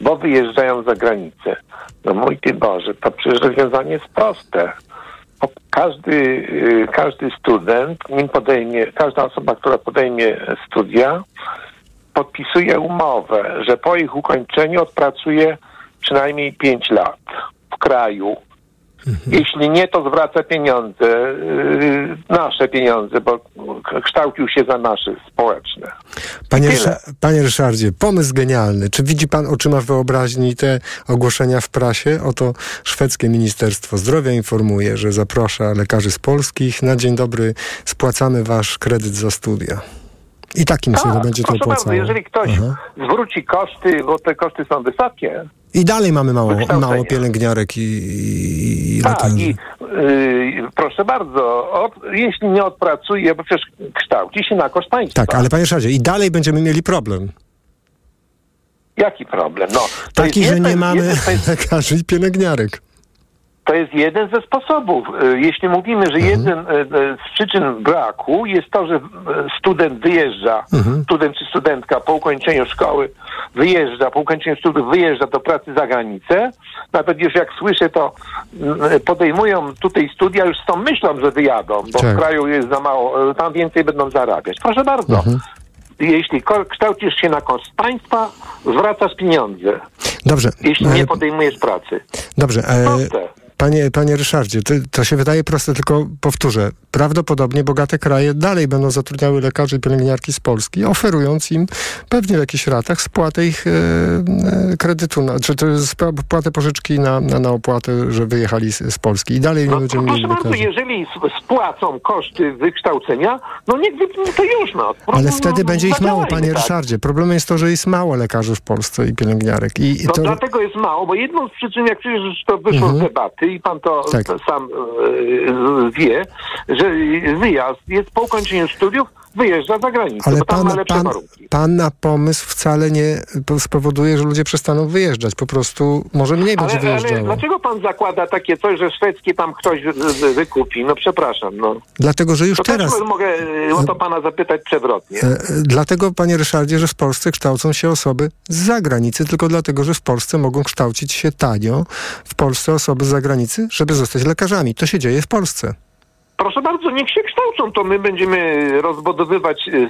bo wyjeżdżają za granicę. No mój Ty Boże, to przecież rozwiązanie jest proste. Każdy, y, każdy student, nim podejmie, każda osoba, która podejmie studia, podpisuje umowę, że po ich ukończeniu odpracuje przynajmniej 5 lat w kraju. Jeśli nie, to zwraca pieniądze, yy, nasze pieniądze, bo kształcił się za nasze społeczne. Panie, panie Ryszardzie, pomysł genialny. Czy widzi pan oczyma wyobraźni te ogłoszenia w prasie? Oto szwedzkie Ministerstwo Zdrowia informuje, że zaprasza lekarzy z polskich. Na dzień dobry spłacamy wasz kredyt za studia. I takim się to będzie to proszę bardzo, opłacało. jeżeli ktoś Aha. zwróci koszty, bo te koszty są wysokie, I dalej mamy mało, mało pielęgniarek i, i, i tak, lekarzy. i yy, proszę bardzo, od, jeśli nie odpracuje, bo przecież kształci się na koszt państwa. Tak, ale panie Ryszardzie, i dalej będziemy mieli problem. Jaki problem? No, Taki, że nie mamy <laughs> lekarzy i pielęgniarek. To jest jeden ze sposobów. E, Jeśli mówimy, że jeden e, e, z przyczyn braku jest to, że student wyjeżdża, student czy studentka po ukończeniu szkoły wyjeżdża, po ukończeniu studiów wyjeżdża do pracy za granicę, nawet już jak słyszę, to podejmują tutaj studia już z tą myślą, że wyjadą, bo Tak. w kraju jest za mało, tam więcej będą zarabiać. Proszę bardzo. Jeśli ko- kształcisz się na koszt państwa, zwracasz pieniądze, Dobrze. jeśli e, nie podejmujesz pracy. Dobrze. E. panie, panie Ryszardzie, to, się wydaje proste, tylko powtórzę. Prawdopodobnie bogate kraje dalej będą zatrudniały lekarzy i pielęgniarki z Polski, oferując im pewnie w jakichś ratach spłatę ich e, e, kredytu, na, czy to spłatę pożyczki na, na, na opłatę, że wyjechali z, z Polski. I dalej nie będziemy mieli No, bardzo, jeżeli spłacą koszty wykształcenia, no niech wypną to już, no. Ale No, wtedy no, będzie ich mało, panie tak. Ryszardzie. Problemem jest to, że jest mało lekarzy w Polsce i pielęgniarek. I, i No to... dlatego jest mało, bo jedną z przyczyn, jak przecież już to wyszło Mhm. z debaty i pan to Tak. sam e, wie, że wyjazd jest po ukończeniu studiów, wyjeżdża za granicę, Ale bo tam ma pan, lepsze pan, warunki. pana pomysł wcale nie po- spowoduje, że ludzie przestaną wyjeżdżać. Po prostu może mniej będzie Ale, ale wyjeżdżało. dlaczego pan zakłada takie coś, że szwedzkie tam ktoś wy- wy- wykupi? No przepraszam, no. Dlatego, że już To teraz... też mogę e, o to pana zapytać przewrotnie. E, e, Dlatego, panie Ryszardzie, że w Polsce kształcą się osoby z zagranicy, tylko dlatego, że w Polsce mogą kształcić się tanio w Polsce osoby z zagranicy, żeby zostać lekarzami. To się dzieje w Polsce. Proszę bardzo, niech się kształcą, to my będziemy rozbudowywać y,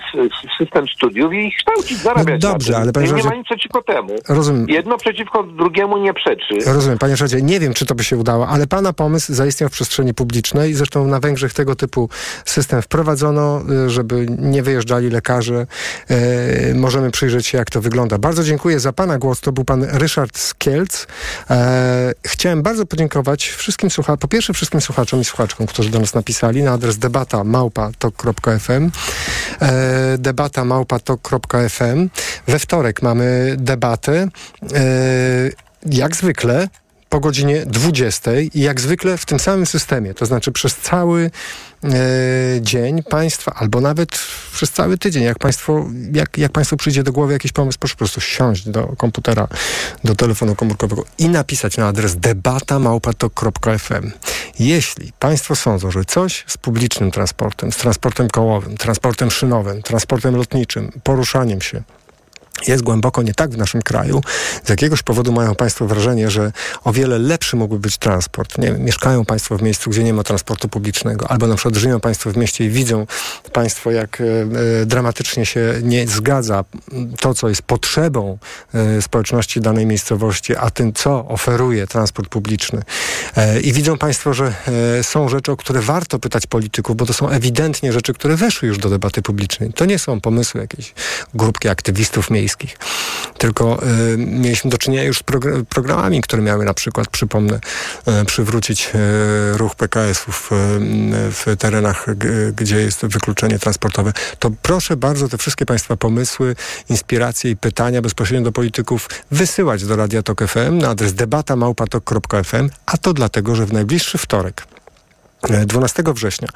system studiów i ich kształcić, zarabiać No dobrze, ale panie nie, nie ma nic przeciwko temu. Rozumiem. Jedno przeciwko drugiemu nie przeczy. Rozumiem, panie Ryszardzie, nie wiem, czy to by się udało, ale pana pomysł zaistniał w przestrzeni publicznej. Zresztą na Węgrzech tego typu system wprowadzono, y, żeby nie wyjeżdżali lekarze. E, możemy przyjrzeć się, jak to wygląda. Bardzo dziękuję za pana głos. To był pan Ryszard z Kielc. E, chciałem bardzo podziękować wszystkim słuchaczom, po pierwsze wszystkim słuchaczom i słuchaczkom, którzy do nas napisali na adres debata małpa.tok.fm e, debata małpa.tok.fm We wtorek mamy debatę. E, jak zwykle po godzinie 20 i jak zwykle w tym samym systemie, to znaczy przez cały e, dzień państwa, albo nawet przez cały tydzień, jak państwo, jak, jak państwu przyjdzie do głowy jakiś pomysł, proszę po prostu siąść do komputera, do telefonu komórkowego i napisać na adres debatamałpatok.fm. Jeśli państwo sądzą, że coś z publicznym transportem, z transportem kołowym, transportem szynowym, transportem lotniczym, poruszaniem się, jest głęboko nie tak w naszym kraju. Z jakiegoś powodu mają Państwo wrażenie, że o wiele lepszy mógłby być transport. Nie, mieszkają Państwo w miejscu, gdzie nie ma transportu publicznego, albo na przykład żyją Państwo w mieście i widzą Państwo, jak e, e dramatycznie się nie zgadza to, co jest potrzebą e, społeczności danej miejscowości, a tym, co oferuje transport publiczny. E, I widzą Państwo, że e, są rzeczy, o które warto pytać polityków, bo to są ewidentnie rzeczy, które weszły już do debaty publicznej. To nie są pomysły jakiejś grupki aktywistów miejskich, Tylko y, mieliśmy do czynienia już z progr programami, które miały na przykład, przypomnę, y, przywrócić y, ruch PKS-ów w terenach, gdzie jest wykluczenie transportowe. To proszę bardzo te wszystkie Państwa pomysły, inspiracje i pytania bezpośrednio do polityków wysyłać do Radia Tok FM na adres debatamałpatok.fm, a to dlatego, że w najbliższy wtorek 12 września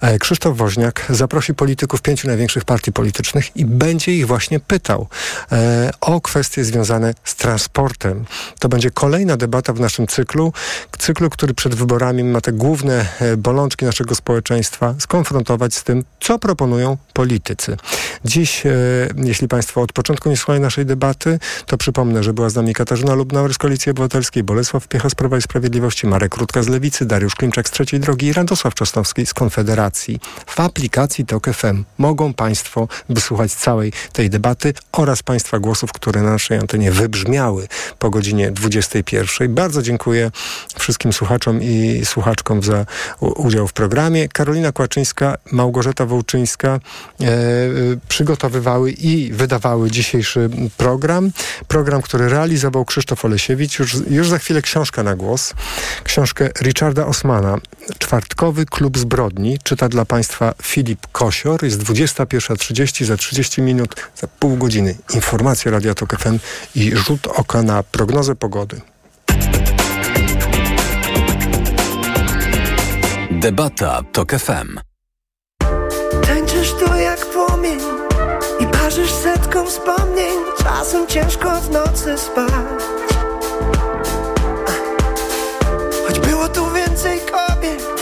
e, Krzysztof Woźniak zaprosi polityków pięciu największych partii politycznych i będzie ich właśnie pytał e, o kwestie związane z transportem. To będzie kolejna debata w naszym cyklu, cyklu, który przed wyborami ma te główne e, bolączki naszego społeczeństwa skonfrontować z tym, co proponują politycy. Dziś, jeśli Państwo od początku nie słuchają naszej debaty, to przypomnę, że była z nami Katarzyna Lubnauer z Koalicji Obywatelskiej, Bolesław Piecha z Prawa i Sprawiedliwości, Marek Rutka z Lewicy, Dariusz Klimczak z Trzeciej Drogi, i Radosław Czosnowski z Konfederacji. W aplikacji TOK FM mogą Państwo wysłuchać całej tej debaty oraz Państwa głosów, które na naszej antenie wybrzmiały po godzinie 21. Bardzo dziękuję wszystkim słuchaczom i słuchaczkom za udział w programie. Karolina Kłaczyńska, Małgorzata Wołczyńska e, przygotowywały i wydawały dzisiejszy program. Program, który realizował Krzysztof Olesiewicz. Już, już za chwilę książka na głos. Książkę Richarda Osmana, Czwartkowy Klub Zbrodni czyta dla Państwa Filip Kosior. Jest 21.30, za 30 minut, za pół godziny informacje Radio Tok FM i rzut oka na prognozę pogody. Debata TOK FM. Tańczysz tu jak płomień i parzysz setką wspomnień. Czasem ciężko w nocy spać. Choć było tu więcej kobiet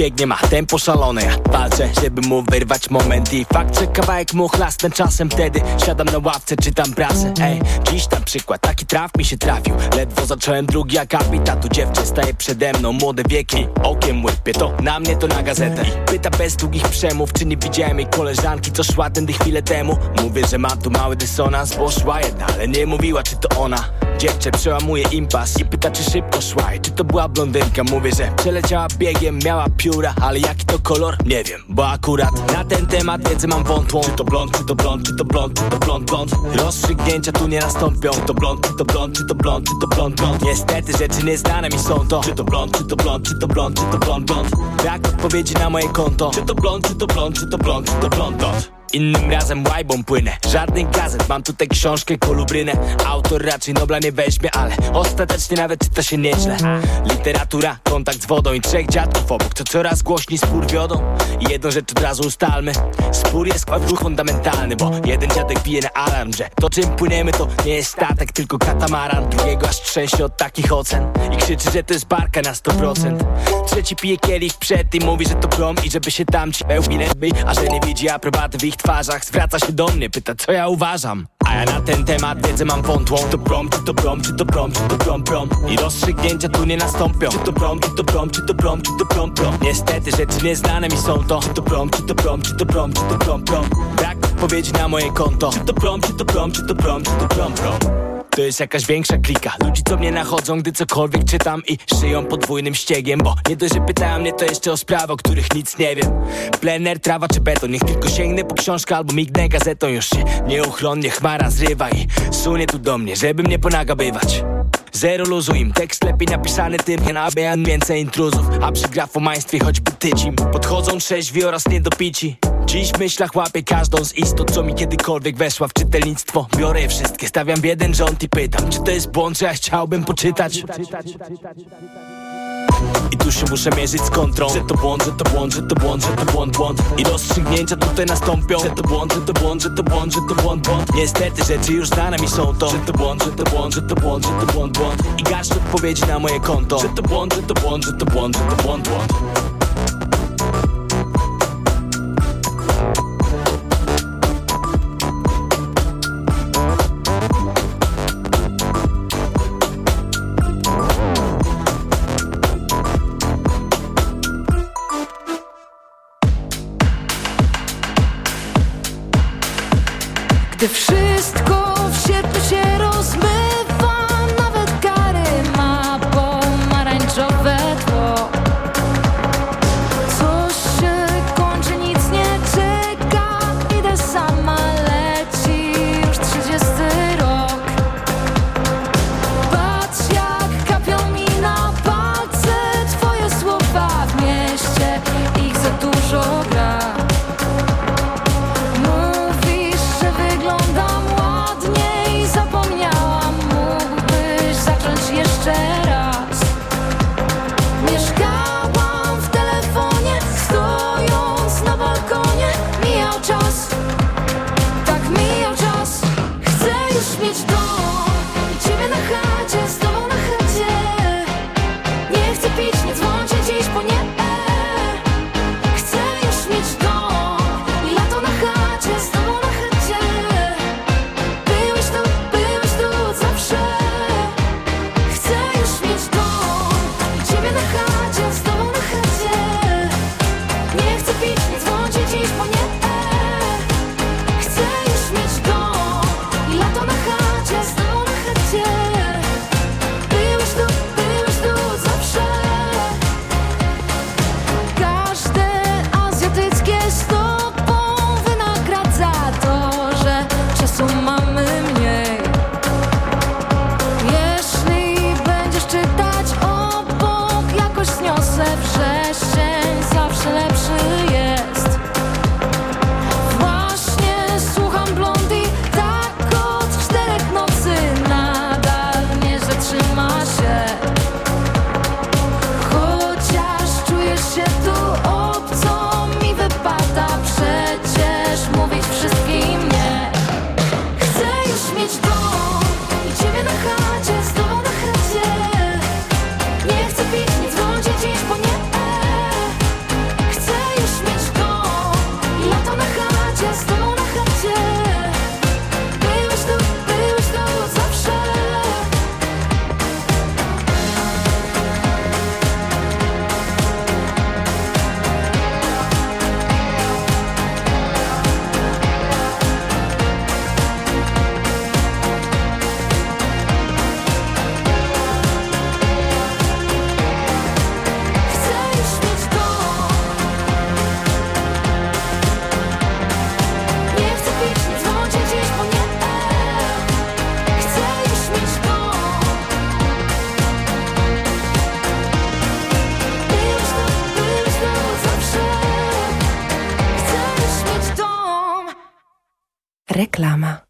biegnie, ma tempo szalone. Ja walczę, żeby mu wyrwać moment I fakt, że kawałek mu chlasnę czasem Wtedy siadam na ławce, czytam prasę. Ej, dziś tam przykład, taki traf mi się trafił. Ledwo zacząłem drugi akapit A tu dziewczę staje przede mną, młode wieki Okiem łypie, to na mnie, to na gazetę. I pyta bez długich przemów, czy nie widziałem jej koleżanki Co szła tędy chwilę temu. Mówię, że mam tu mały dysonans, bo szła jedna Ale nie mówiła, czy to ona Dziewczę przełamuje impas i pyta, czy szybko szła I czy to była blondynka Mówię, że przeleciała biegiem, miała pióra Ale jaki to kolor? Nie wiem, bo akurat na ten temat wiedzę mam wątłą Czy to blond, czy to blond, czy to blond, czy to blond, blond Rozstrzygnięcia tu nie nastąpią Czy to blond, czy to blond, czy to blond, czy to blond, blond Niestety rzeczy nieznane mi są to Czy to blond, czy to blond, czy to blond, czy to blond, blond Brak odpowiedzi na moje konto Czy to blond, czy to blond, czy to blond, czy to blond, blond Innym razem łajbą płynę. Żadnych gazet, mam tutaj książkę, kolubrynę. Autor raczej Nobla nie weźmie, ale Ostatecznie nawet czyta się nieźle. Literatura, kontakt z wodą i trzech dziadków obok To coraz głośniej spór wiodą. I jedną rzecz od razu ustalmy. Spór jest ruch fundamentalny Bo jeden dziadek bije na alarm, że To czym płyniemy to nie jest statek, tylko katamaran. Drugiego aż trzęsie od takich ocen I krzyczy, że to jest barka na 100% Trzeci pije kielich przed i mówi, że to prom I żeby się tam ci pełni A że nie widzi aprobaty w ich twarzach Zwraca się do mnie, pyta co ja uważam A ja na ten temat wiedzę mam wątłą To prom, czy to prom, czy to prom, czy to prom, prom I rozstrzygnięcia tu nie nastąpią Czy to prom, czy to prom, czy to prom, czy to prom, prom Niestety rzeczy nieznane mi są to Czy to prom, czy to prom, czy to prom, czy to prom, prom Brak odpowiedzi na moje konto Czy to prom, czy to prom, czy to prom, czy to prom, prom to jest jakaś większa klika. Ludzi co mnie nachodzą, gdy cokolwiek czytam I szyją podwójnym ściegiem Bo nie dość, że pytają mnie to jeszcze o sprawy, o których nic nie wiem. Plener, trawa czy beton? Niech tylko sięgnę po książkę albo mignę gazetą. Już się nieuchronnie chmara zrywa I sunie tu do mnie, żeby mnie ponagabywać. Zero luzu im, tekst lepiej napisany tym Nie nabijan więcej intruzów. A przy grafomaństwie choćby tycim. Podchodzą trzeźwi oraz niedopici Dziś w myślach łapię każdą z istot Co mi kiedykolwiek weszła w czytelnictwo Biorę je wszystkie, stawiam w jeden rząd i pytam Czy to jest błąd, że ja chciałbym poczytać i tu się muszę mierzyć z kontrą Że to błąd, że to błąd, że to błąd, że to błąd, błąd I rozstrzygnięcia tutaj nastąpią Że to błąd, że to błąd, że to błąd, że to błąd, błąd Niestety rzeczy już znane mi są to Że to błąd, że to błąd, że to błąd, że to błąd, błąd I garść odpowiedzi na moje konto Że to błąd, że to błąd, że to błąd, że to błąd, błąd Gdy wszystko w sierpniu się